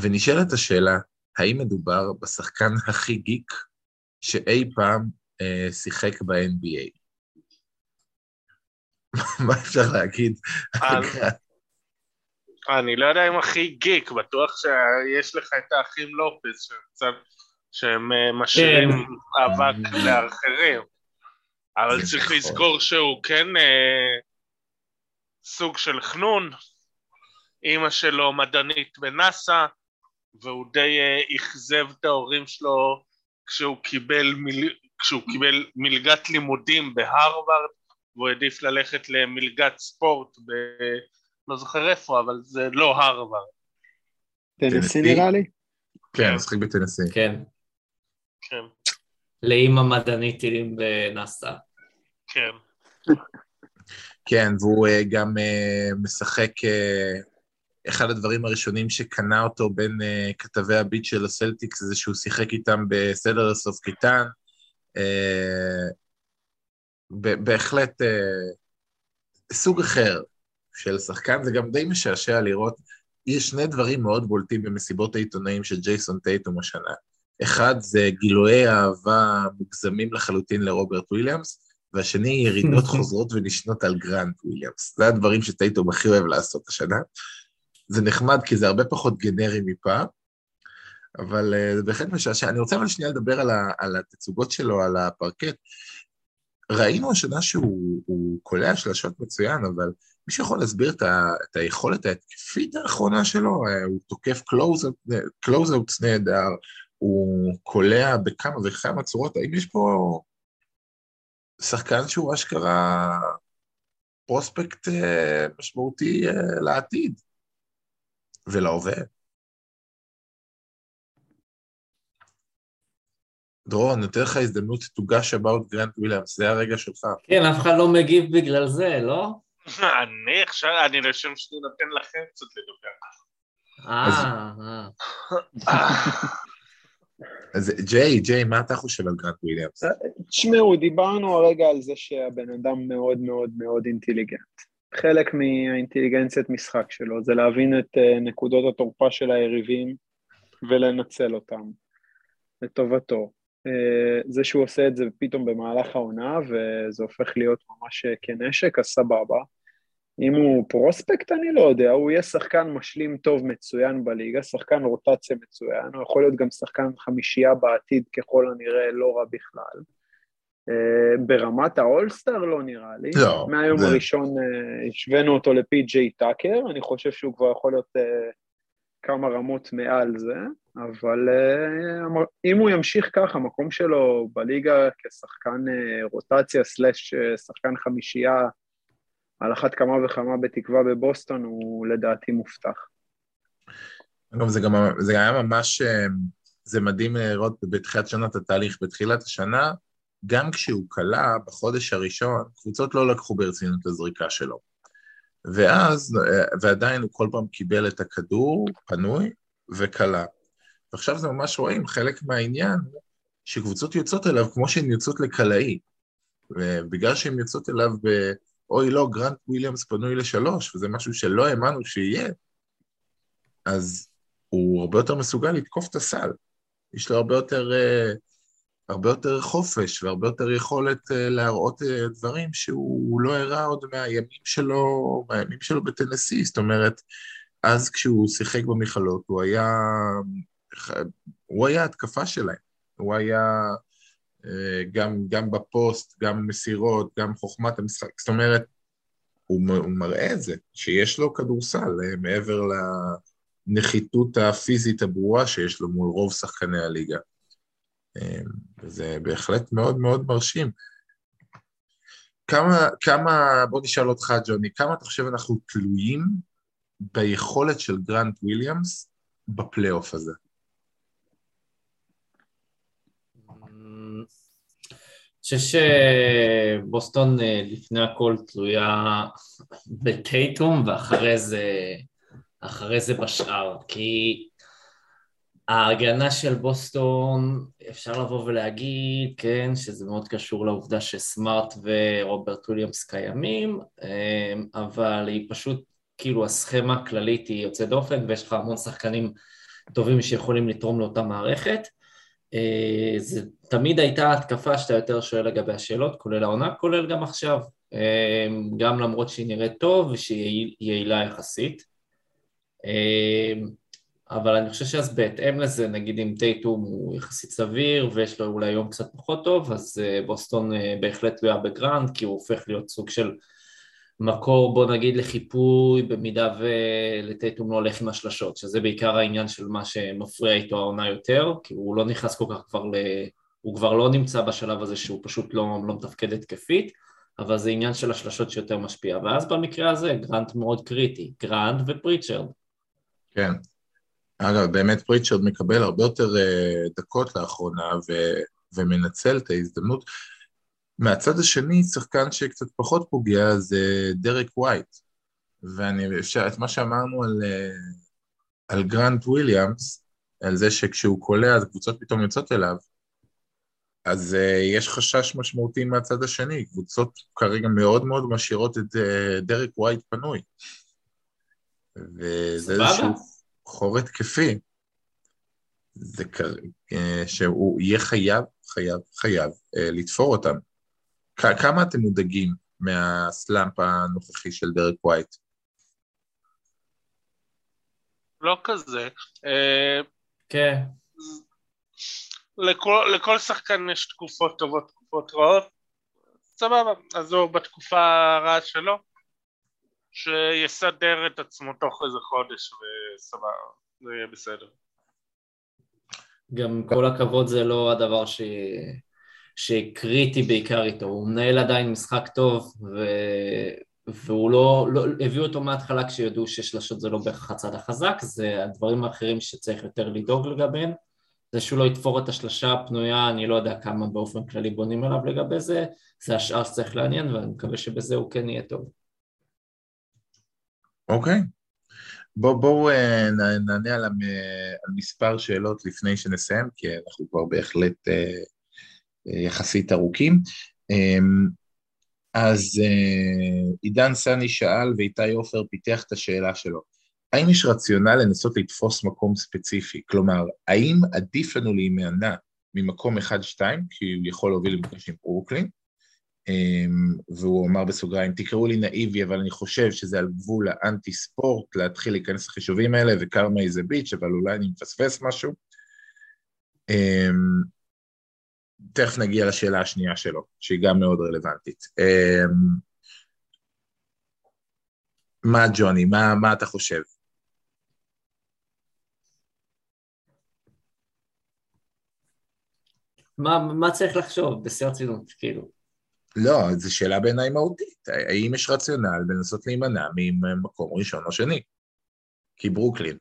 S1: ונשאלת השאלה, האם מדובר בשחקן הכי גיק שאי פעם אה, שיחק ב-NBA? מה אפשר להגיד?
S3: אני לא יודע אם הכי גיק, בטוח שיש לך את האחים לופס, שהם קצת, שהם אה, משאירים כן. אבק לאחרים, אבל צריך נכון. לזכור שהוא כן אה, סוג של חנון, אימא שלו מדענית בנאסא, והוא די אה, אכזב את ההורים שלו כשהוא קיבל, מיל... כשהוא קיבל מלגת לימודים בהרווארד, והוא העדיף ללכת למלגת ספורט ב... לא זוכר איפה, אבל זה לא הרווארד.
S4: טנסי נראה לי?
S1: כן, משחק בטנסי.
S2: כן.
S3: כן.
S2: לאימא מדענית טילים בנאסא.
S3: כן.
S1: כן, והוא uh, גם uh, משחק, uh, אחד הדברים הראשונים שקנה אותו בין uh, כתבי הביט של הסלטיקס זה שהוא שיחק איתם בסדר לסוף קיטן. אה, בהחלט אה, סוג אחר של שחקן, זה גם די משעשע לראות, יש שני דברים מאוד בולטים במסיבות העיתונאים של ג'ייסון טייטום השנה. אחד זה גילויי אהבה מוגזמים לחלוטין לרוברט וויליאמס, והשני ירידות *laughs* חוזרות ונשנות על גרנט וויליאמס. זה הדברים שטייטום הכי אוהב לעשות השנה. זה נחמד כי זה הרבה פחות גנרי מפעם, אבל אה, זה בהחלט משעשע. אני רוצה אבל שנייה לדבר על, ה, על התצוגות שלו, על הפרקט. ראינו השנה שהוא קולע שלשות מצוין, אבל מישהו יכול להסביר את, ה, את היכולת ההתקפית האחרונה שלו? אה, הוא תוקף closeouts נהדר, הוא קולע בכמה וכמה צורות, האם יש פה שחקן שהוא אשכרה prospect אה, משמעותי אה, לעתיד ולהווה? דרור, אני נותן לך הזדמנות to gush about גרנט וויליאמס, זה הרגע שלך.
S2: כן, אף אחד לא מגיב בגלל זה, לא? *laughs*
S3: אני עכשיו, אני לשם שאני נותן לכם קצת לדבר.
S2: אה, אה. *laughs*
S1: אז ג'יי, ג'יי, מה אתה חושב על גרנט וויליאמס?
S4: תשמעו, דיברנו הרגע על זה שהבן אדם מאוד מאוד מאוד אינטליגנט. חלק מהאינטליגנציית משחק שלו זה להבין את אה, נקודות התורפה של היריבים ולנצל אותם לטובתו. זה שהוא עושה את זה פתאום במהלך העונה וזה הופך להיות ממש כנשק, אז סבבה. אם הוא פרוספקט, אני לא יודע, הוא יהיה שחקן משלים טוב מצוין בליגה, שחקן רוטציה מצוין, הוא יכול להיות גם שחקן חמישייה בעתיד ככל הנראה לא רע בכלל. Uh, ברמת האולסטאר לא נראה לי.
S1: לא.
S4: מהיום זה... הראשון השווינו אותו לפי.ג'יי טאקר, אני חושב שהוא כבר יכול להיות כמה רמות מעל זה, אבל uh, אם הוא ימשיך ככה, המקום שלו בליגה כשחקן uh, רוטציה סלאש שחקן חמישייה על אחת כמה וכמה בתקווה בבוסטון הוא לדעתי מובטח.
S1: אגב, זה גם, זה היה ממש, אה, זה מדהים לראות בתחילת שנה את התהליך. בתחילת השנה, גם כשהוא כלה בחודש הראשון, קבוצות לא לקחו ברצינות את הזריקה שלו. ואז, אה, ועדיין הוא כל פעם קיבל את הכדור פנוי וכלה. ועכשיו זה ממש רואים, חלק מהעניין שקבוצות יוצאות אליו כמו שהן יוצאות לקלעי. ובגלל שהן יוצאות אליו ב... אוי לא, גרנט וויליאמס פנוי לשלוש, וזה משהו שלא האמנו שיהיה, אז הוא הרבה יותר מסוגל לתקוף את הסל. יש לו הרבה יותר, uh, הרבה יותר חופש והרבה יותר יכולת אה, להראות אה, דברים שהוא לא הראה עוד מהימים שלו, מהימים שלו בטנסי, זאת אומרת, אז כשהוא שיחק במכללות הוא היה, הוא היה התקפה שלהם, הוא היה אה, גם, גם בפוסט, גם מסירות, גם חוכמת המשחק, זאת אומרת, הוא, הוא מראה את זה, שיש לו כדורסל מעבר לנחיתות הפיזית הברורה שיש לו מול רוב שחקני הליגה. וזה בהחלט מאוד מאוד מרשים. כמה, כמה, בוא נשאל אותך, ג'וני, כמה אתה חושב אנחנו תלויים ביכולת של גרנט וויליאמס בפלייאוף הזה?
S2: חושב שבוסטון אה, לפני הכל תלויה בטייטום ואחרי זה, זה בשאר, כי ההגנה של בוסטון, אפשר לבוא ולהגיד, כן, שזה מאוד קשור לעובדה שסמארט ורוברט וויליאמס קיימים, אמ, אבל היא פשוט, כאילו הסכמה הכללית היא יוצאת דופן ויש לך המון שחקנים טובים שיכולים לתרום לאותה מערכת. אה, זה תמיד הייתה התקפה שאתה יותר שואל לגבי השאלות, כולל העונה, כולל גם עכשיו, אמ, גם למרות שהיא נראית טוב ושהיא יעילה יחסית. אמ, אבל אני חושב שאז בהתאם לזה, נגיד אם טייטום הוא יחסית סביר ויש לו אולי יום קצת פחות טוב, אז אה, בוסטון אה, בהחלט תלויה בגרנט, כי הוא הופך להיות סוג של מקור, בוא נגיד, לחיפוי, במידה ולטייטום לא הולך עם השלשות, שזה בעיקר העניין של מה שמפריע איתו העונה יותר, כי הוא לא נכנס כל כך כבר ל... הוא כבר לא נמצא בשלב הזה שהוא פשוט לא, לא מתפקד התקפית, אבל זה עניין של השלשות שיותר משפיע, ואז במקרה הזה גרנט מאוד קריטי, גרנט ופריצ'רד.
S1: כן, אגב, באמת פריצ'רד מקבל הרבה יותר אה, דקות לאחרונה ו, ומנצל את ההזדמנות. מהצד השני, שחקן שקצת פחות פוגע זה דרק ווייט. ואני, אפשר, את מה שאמרנו על, אה, על גרנט וויליאמס, על זה שכשהוא קולע אז קבוצות פתאום יוצאות אליו, אז אה, יש חשש משמעותי מהצד השני, קבוצות כרגע מאוד מאוד משאירות את אה, דרק ווייט פנוי. וזה איזשהו... חור התקפי, זה כ... אה, שהוא יהיה חייב, חייב, חייב אה, לתפור אותם. כמה אתם מודאגים מה slump הנוכחי של דרק ווייט?
S3: לא כזה.
S2: אה, כן.
S3: לכל, לכל שחקן יש תקופות טובות, תקופות רעות. סבבה, אז הוא בתקופה הרעה שלו. שיסדר את עצמו תוך איזה חודש וסבבה, זה יהיה בסדר.
S2: גם כל הכבוד זה לא הדבר ש... שקריטי בעיקר איתו, הוא מנהל עדיין משחק טוב ו... והוא לא, לא, הביאו אותו מההתחלה כשידעו ששלשות זה לא בהכרח הצד החזק, זה הדברים האחרים שצריך יותר לדאוג לגביהם, זה שהוא לא יתפור את השלשה הפנויה, אני לא יודע כמה באופן כללי בונים עליו לגבי זה, זה השאר שצריך לעניין ואני מקווה שבזה הוא כן יהיה טוב.
S1: אוקיי. בואו בוא, אה, נענה על, על מספר שאלות לפני שנסיים, כי אנחנו כבר בהחלט אה, אה, יחסית ארוכים. אמ, אז עידן סני שאל ואיתי עופר פיתח את השאלה שלו. האם יש רציונל לנסות לתפוס מקום ספציפי? כלומר, האם עדיף לנו להימנע ממקום 1-2, כי הוא יכול להוביל למקום עם ברוקלין, אמ, והוא אמר בסוגריים, תקראו לי נאיבי, אבל אני חושב שזה על גבול האנטי ספורט להתחיל להיכנס לחישובים האלה, וקרמה איזה ביץ', אבל אולי אני מפספס משהו. אמ, תכף נגיע לשאלה השנייה שלו, שהיא גם מאוד רלוונטית. אמ, מה ג'וני, מה, מה אתה חושב?
S2: מה, מה צריך לחשוב בשיא הרצינות, כאילו?
S1: לא, זו שאלה בעיניי מהותית. האם יש רציונל בלנסות להימנע ממקום ראשון או שני? כי ברוקלין.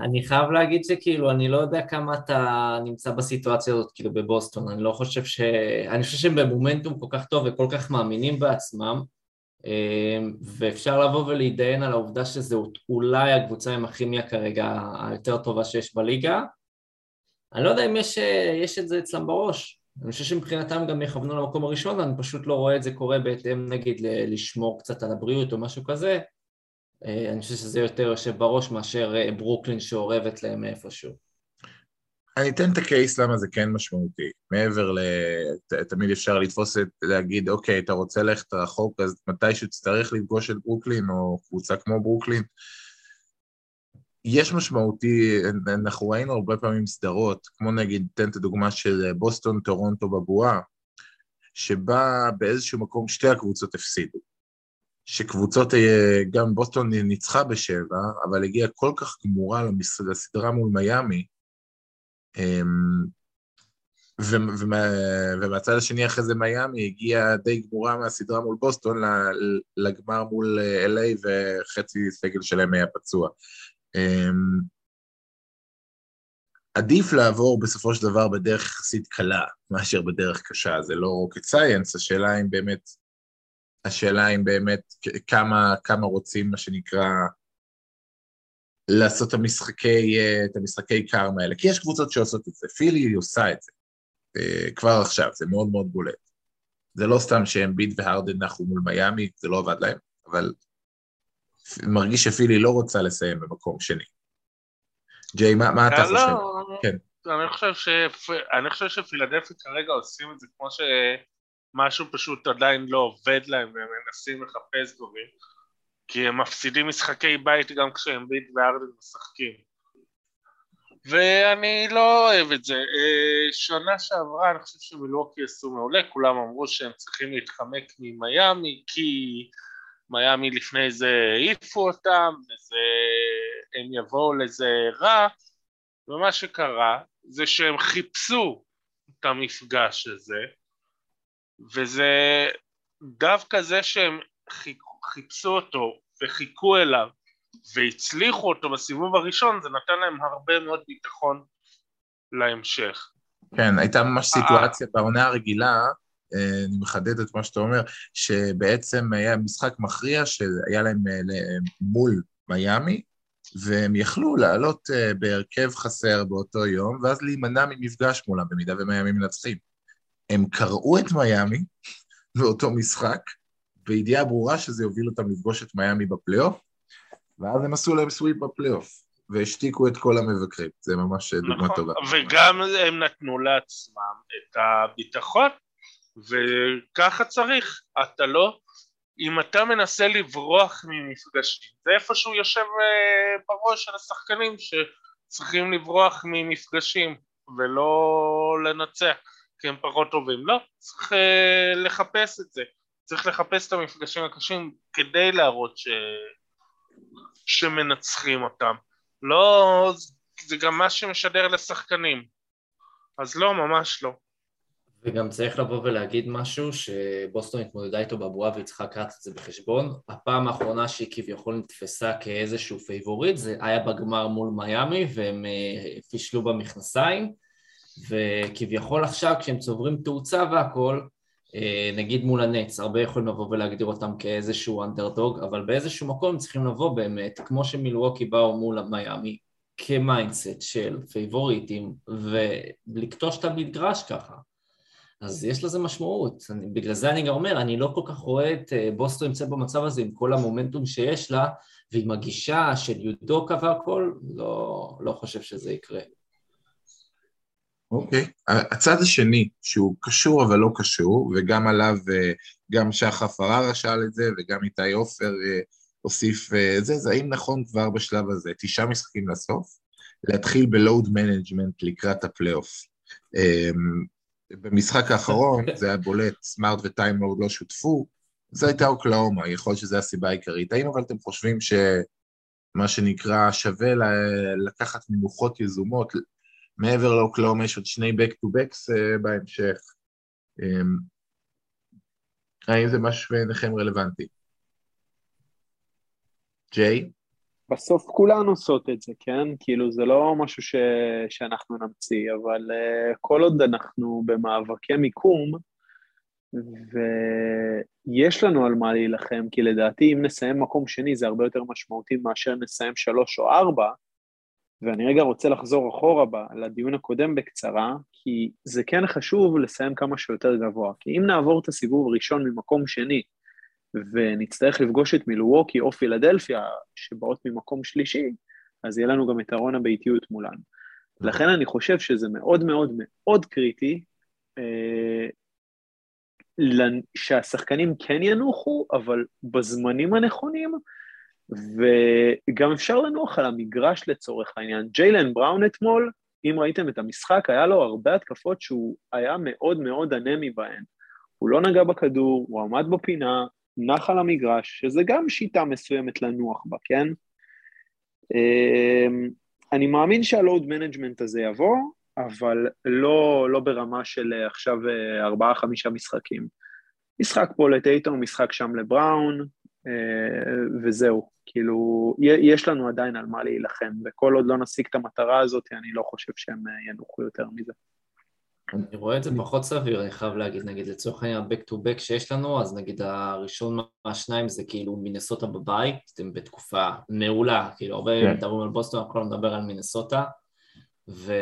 S2: אני חייב להגיד שכאילו, אני לא יודע כמה אתה נמצא בסיטואציה הזאת, כאילו בבוסטון, אני לא חושב ש... אני חושב שהם במומנטום כל כך טוב וכל כך מאמינים בעצמם, ואפשר לבוא ולהתדיין על העובדה שזו אולי הקבוצה עם הכימיה כרגע היותר טובה שיש בליגה, אני לא יודע אם יש, יש את זה אצלם בראש. אני חושב שמבחינתם גם יכוונו למקום הראשון, אני פשוט לא רואה את זה קורה בהתאם נגיד לשמור קצת על הבריאות או משהו כזה. אה, אני חושב שזה יותר יושב בראש מאשר אה, ברוקלין שאורבת להם איפשהו.
S1: אני אתן את ה case למה זה כן משמעותי. מעבר ל... תמיד אפשר לתפוס את, להגיד, אוקיי, אתה רוצה ללכת רחוק, אז מתי שתצטרך לפגוש את ברוקלין, או קבוצה כמו ברוקלין, יש משמעותי, אנחנו ראינו הרבה פעמים סדרות, כמו נגיד, תן את הדוגמה של בוסטון, טורונטו בבועה, שבה באיזשהו מקום שתי הקבוצות הפסידו. שקבוצות, אה, גם בוסטון ניצחה בשבע, אבל הגיעה כל כך גמורה לסדרה מול מיאמי, אמ, ומהצד השני אחרי זה מיאמי הגיעה די גמורה מהסדרה מול בוסטון לגמר מול אה, LA וחצי סגל שלהם היה פצוע. אמ, עדיף לעבור בסופו של דבר בדרך יחסית קלה מאשר בדרך קשה, זה לא rocket science, השאלה אם באמת, השאלה אם באמת כמה, כמה רוצים מה שנקרא לעשות את המשחקי, אה, את המשחקי קארמה האלה, כי יש קבוצות שעושות את זה, פילי עושה את זה אה, כבר עכשיו, זה מאוד מאוד בולט. זה לא סתם שאמביט והרדן נחו מול מיאמי, זה לא עבד להם, אבל מרגיש שפילי לא רוצה לסיים במקום שני. ג'יי, מה, מה אתה
S3: אה, לא,
S1: חושב? כן.
S3: אני חושב, שפ... אני חושב שפילדלפי כרגע עושים את זה כמו שמשהו פשוט עדיין לא עובד להם והם מנסים לחפש דברים כי הם מפסידים משחקי בית גם כשהם ביט וארדן משחקים ואני לא אוהב את זה. אה, שנה שעברה אני חושב שמילווקי עשו מעולה, כולם אמרו שהם צריכים להתחמק ממיאמי כי מיאמי לפני זה העיפו אותם וזה... הם יבואו לזה רע ומה שקרה זה שהם חיפשו את המפגש הזה וזה דווקא זה שהם חיפשו אותו וחיכו אליו והצליחו אותו בסיבוב הראשון זה נתן להם הרבה מאוד ביטחון להמשך.
S1: כן, הייתה ממש סיטואציה בעונה הרגילה, אה, אני מחדד את מה שאתה אומר, שבעצם היה משחק מכריע שהיה להם אה, מול מיאמי, והם יכלו לעלות בהרכב חסר באותו יום, ואז להימנע ממפגש מולם, במידה ומיאמי מנצחים. הם קראו את מיאמי *laughs* באותו משחק, בידיעה ברורה שזה יוביל אותם לפגוש את מיאמי בפלייאוף, ואז הם עשו להם סוויפ בפלייאוף, והשתיקו את כל המבקרים, זה ממש דוגמה
S3: נכון,
S1: טובה.
S3: וגם הם נתנו לעצמם את הביטחון, וככה צריך, אתה לא אם אתה מנסה לברוח ממפגשים, זה איפשהו יושב אה, בראש של השחקנים שצריכים לברוח ממפגשים ולא לנצח כי הם פחות טובים, לא, צריך אה, לחפש את זה, צריך לחפש את המפגשים הקשים כדי להראות ש... שמנצחים אותם, לא, זה גם מה שמשדר לשחקנים, אז לא, ממש לא.
S2: וגם צריך לבוא ולהגיד משהו שבוסטון התמודדה איתו בבועה והיא צריכה לקחת את זה בחשבון. הפעם האחרונה שהיא כביכול נתפסה כאיזשהו favorite זה היה בגמר מול מיאמי והם אה, פישלו במכנסיים וכביכול עכשיו כשהם צוברים תאוצה והכל נגיד מול הנץ, הרבה יכולים לבוא ולהגדיר אותם כאיזשהו אנדרדוג אבל באיזשהו מקום צריכים לבוא באמת כמו שמילווקי באו מול מיאמי כ mindset של פייבוריטים ולכתוש את המגרש ככה אז יש לזה משמעות, אני, בגלל זה אני גם אומר, אני לא כל כך רואה את אה, בוסטון נמצאת במצב הזה עם כל המומנטום שיש לה ועם הגישה של אודוקה והכל, לא, לא חושב שזה יקרה.
S1: אוקיי, okay. הצד השני, שהוא קשור אבל לא קשור, וגם עליו, אה, גם שחף הררה שאל את זה, וגם איתי עופר אה, הוסיף זה, זה האם נכון כבר בשלב הזה, תשעה משחקים לסוף, להתחיל ב load management לקראת הפלייאוף. במשחק האחרון זה היה בולט, סמארט ו Time Lord לא שותפו, זו הייתה אוקלהומה, יכול להיות שזו הסיבה העיקרית. האם אבל אתם חושבים שמה שנקרא שווה לקחת מנוחות יזומות, מעבר לאוקלאומה יש עוד שני back to backs uh, בהמשך. Um, האם זה משהו בעיניכם רלוונטי? ג'יי?
S4: בסוף כולן עושות את זה, כן? כאילו זה לא משהו ש... שאנחנו נמציא, אבל uh, כל עוד אנחנו במאבקי מיקום, ויש לנו על מה להילחם, כי לדעתי אם נסיים מקום שני זה הרבה יותר משמעותי מאשר נסיים שלוש או ארבע, ואני רגע רוצה לחזור אחורה ב, לדיון הקודם בקצרה, כי זה כן חשוב לסיים כמה שיותר גבוה, כי אם נעבור את הסיבוב הראשון ממקום שני, ונצטרך לפגוש את מילווקי או פילדלפיה שבאות ממקום שלישי, אז יהיה לנו גם את ארון הביתיות מולן. לכן אני חושב שזה מאוד מאוד מאוד קריטי אה, שהשחקנים כן ינוחו, אבל בזמנים הנכונים, וגם אפשר לנוח על המגרש לצורך העניין. ג'יילן בראון אתמול, אם ראיתם את המשחק, היה לו הרבה התקפות שהוא היה מאוד מאוד אנמי בהן. הוא לא נגע בכדור, הוא עמד בפינה, נח על המגרש, שזה גם שיטה מסוימת לנוח בה, כן? אמ, אני מאמין שה load management הזה יבוא, אבל לא, לא ברמה של אה, עכשיו אה, ארבעה-חמישה משחקים. משחק פה לטייטון, משחק שם לבראון, וזהו. כאילו, יש לנו עדיין על מה להילחם, וכל עוד לא נשיג את המטרה הזאת, אני לא חושב שהם ינוחו יותר מזה.
S2: אני רואה את זה פחות סביר, אני חייב להגיד, נגיד לצורך העניין back to back שיש לנו, אז נגיד הראשון מהשניים זה כאילו מינסוטה בבית, אתם בתקופה מעולה, כאילו הרבה כן. מדברים על בוסטון, הכל מדבר על מינסוטה, ו...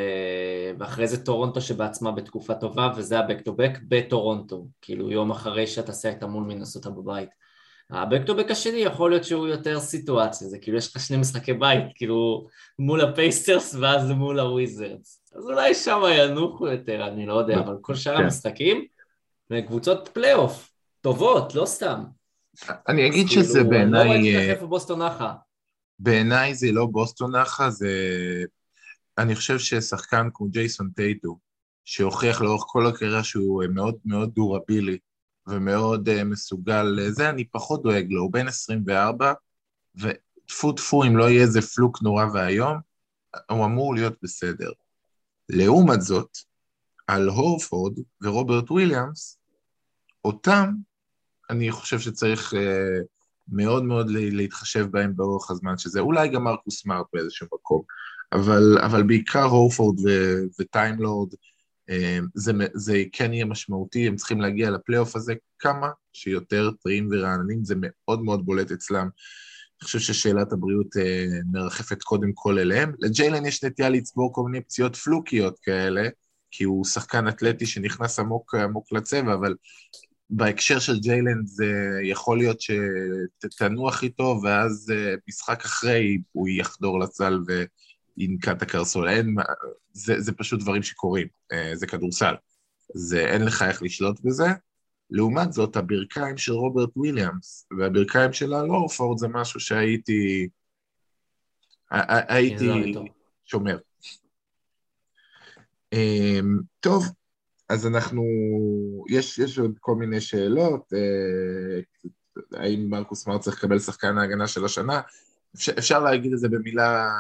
S2: ואחרי זה טורונטו שבעצמה בתקופה טובה, וזה ה-back to back בטורונטו, כאילו יום אחרי שאתה סיימת מול מינסוטה בבית. ה-back השני יכול להיות שהוא יותר סיטואציה, זה כאילו יש לך שני משחקי בית, כאילו מול הפייסרס ואז מול הוויזרדס. אז אולי שם ינוחו יותר, אני לא יודע, אבל כל שאר כן. המשחקים, קבוצות פלייאוף, טובות, לא סתם.
S1: אני אגיד שזה בעיניי... אני לא
S2: ראיתי לך איפה בוסטון נחה.
S1: בעיניי זה לא בוסטון נחה, זה... אני חושב ששחקן כמו ג'ייסון טייטום, שהוכיח לאורך כל הקריירה שהוא מאוד מאוד durable ומאוד uh, מסוגל לזה, אני פחות דואג לו, הוא בן 24, וטפו טפו אם לא יהיה איזה פלוק נורא ואיום, הוא אמור להיות בסדר. לעומת זאת, על הורפורד ורוברט וויליאמס, אותם אני חושב שצריך uh, מאוד מאוד להתחשב בהם באורך הזמן, שזה אולי גם מרקוס סמארט באיזשהו מקום, אבל, אבל בעיקר הורפורד וטיימלורד, זה, זה כן יהיה משמעותי, הם צריכים להגיע לפלייאוף הזה כמה שיותר טריים ורעננים, זה מאוד מאוד בולט אצלם. אני חושב ששאלת הבריאות אה, מרחפת קודם כל אליהם. לג'יילן יש נטייה לצבור כל מיני פציעות פלוקיות כאלה, כי הוא שחקן אתלטי שנכנס עמוק עמוק לצבע, אבל בהקשר של ג'יילן זה יכול להיות שתנוח איתו, ואז אה, משחק אחרי הוא יחדור לסל וינקע את הקרסול. אין, זה, זה פשוט דברים שקורים, אה, זה כדורסל. זה, אין לך איך לשלוט בזה. לעומת זאת, הברכיים של רוברט וויליאמס והברכיים של הלורפורד זה משהו שהייתי... הייתי שומר. אמ, טוב, אז אנחנו... יש, יש עוד כל מיני שאלות. אה, האם מרקוס מר צריך לקבל שחקן ההגנה של השנה? אפשר, אפשר להגיד את זה במילה,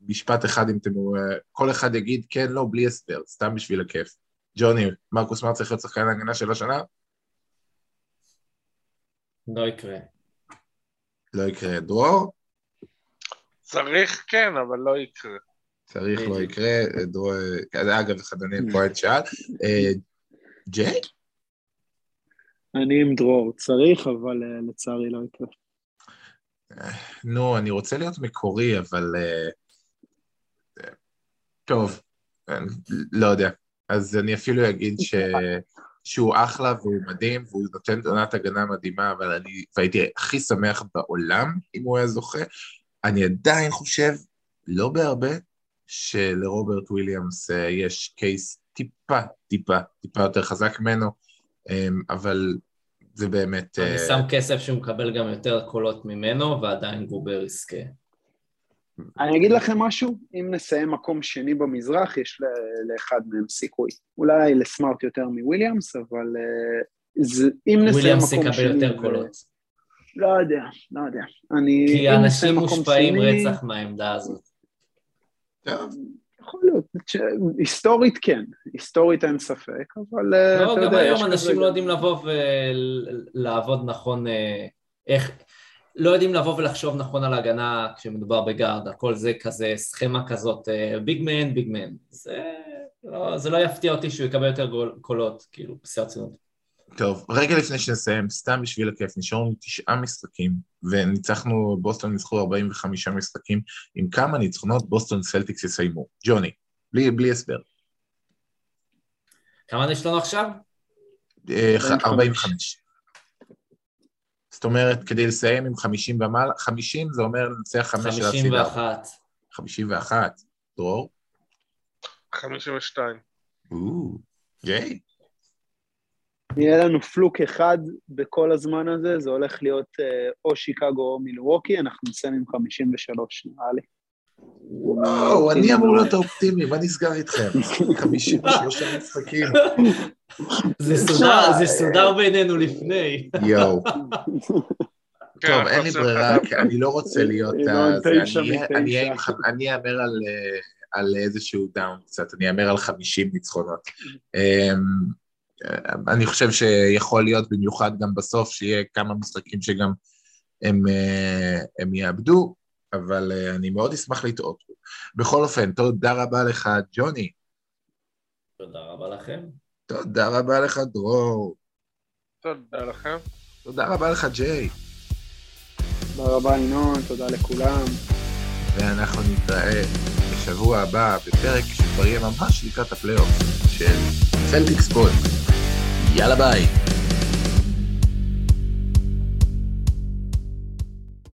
S1: במשפט אחד, אם אתם... כל אחד יגיד כן, לא, בלי הסבר, סתם בשביל הכיף. ג'וני, מרקוס מר צריך להיות שחקן ההגנה של השנה?
S2: לא יקרה.
S1: לא יקרה. דרור?
S3: צריך כן, אבל לא יקרה.
S1: צריך לא יקרה, דרור, אגב, דניאל כהן שאל. אה, ג'יי?
S4: אני עם דרור, צריך, אבל אה, לצערי לא יקרה.
S1: נו, אני רוצה להיות מקורי, אבל... אה, טוב, לא יודע. אז אני אפילו אגיד ש... שהוא אחלה והוא מדהים והוא נותן עונת הגנה מדהימה, אבל אני, והייתי הכי שמח בעולם אם הוא היה זוכה. אני עדיין חושב, לא בהרבה, שלרוברט וויליאמס אה, יש קייס טיפה, טיפה, טיפה יותר חזק ממנו, אמ, אבל זה באמת...
S2: אני שם כסף שהוא מקבל גם יותר קולות ממנו, ועדיין גובר יזכה.
S4: אני אגיד לכם משהו, אם נסיים מקום שני במזרח, יש לאחד מהם סיכוי. אולי לסמארט יותר מוויליאמס, אבל אה, זה, אם נסיים מקום שני... וויליאמס
S2: יקבל יותר קולות.
S4: לא יודע, לא יודע. אני...
S2: כי אנשים מושפעים שני... רצח מהעמדה הזאת.
S4: יכול להיות, היסטורית כן, היסטורית אין ספק, אבל
S2: אה, לא, גם היום אנשים לא יודעים לבוא ולעבוד נכון, אה, איך... לא יודעים לבוא ולחשוב נכון על ההגנה כשמדובר בגארד, הכל זה כזה סכמה כזאת, ביג מן, ביג מן. זה לא, זה לא יפתיע אותי שהוא יקבל יותר קולות, כאילו, בשיא הרצינות.
S1: טוב, רגע לפני שנסיים, סתם בשביל הכיף, נשארנו תשעה משחקים, וניצחנו, בוסטון ניצחו 45 משחקים, עם כמה ניצחונות בוסטון סלטיקס יסיימו. ג'וני, בלי, בלי הסבר.
S2: כמה יש לנו עכשיו?
S1: 45. זאת אומרת, כדי לסיים עם 50 ומעלה, 50 זה אומר לנצח 5
S2: של הסדרה. 51.
S1: 51. דרור?
S3: 52.
S1: גיי.
S4: יהיה לנו פלוק אחד בכל הזמן הזה, זה הולך להיות אה, או שיקגו או מילווקי, אנחנו נסיים עם 53, נראה לי.
S1: וואו, אני אמור להיות האופטימי, מה נסגר איתכם? *laughs* 53 משחקים.
S2: זה סודר, זה סודר בינינו לפני.
S1: יואו. *laughs*
S3: כן,
S1: טוב, אין לי ברירה, כי אני לא רוצה להיות...
S4: ינון,
S1: ה- זה.
S4: תשע
S1: אני אאמר על, אה, על איזשהו דאון קצת, אני אאמר על 50 ניצחונות. אמ, אה, אני חושב שיכול להיות במיוחד גם בסוף, שיהיה כמה משחקים שגם הם, אה, הם יאבדו, אבל אה, אני מאוד אשמח לטעות. בכל אופן, תודה רבה לך, ג'וני.
S2: תודה רבה לכם.
S1: תודה רבה לך, דרור.
S3: תודה לכם.
S1: תודה רבה לך, ג'יי.
S4: תודה רבה ינון, תודה לכולם.
S1: ואנחנו נתראה בשבוע הבא בפרק שכבר יהיה ממש לקראת הפלייאוף של צלטיקס פוד. יאללה ביי.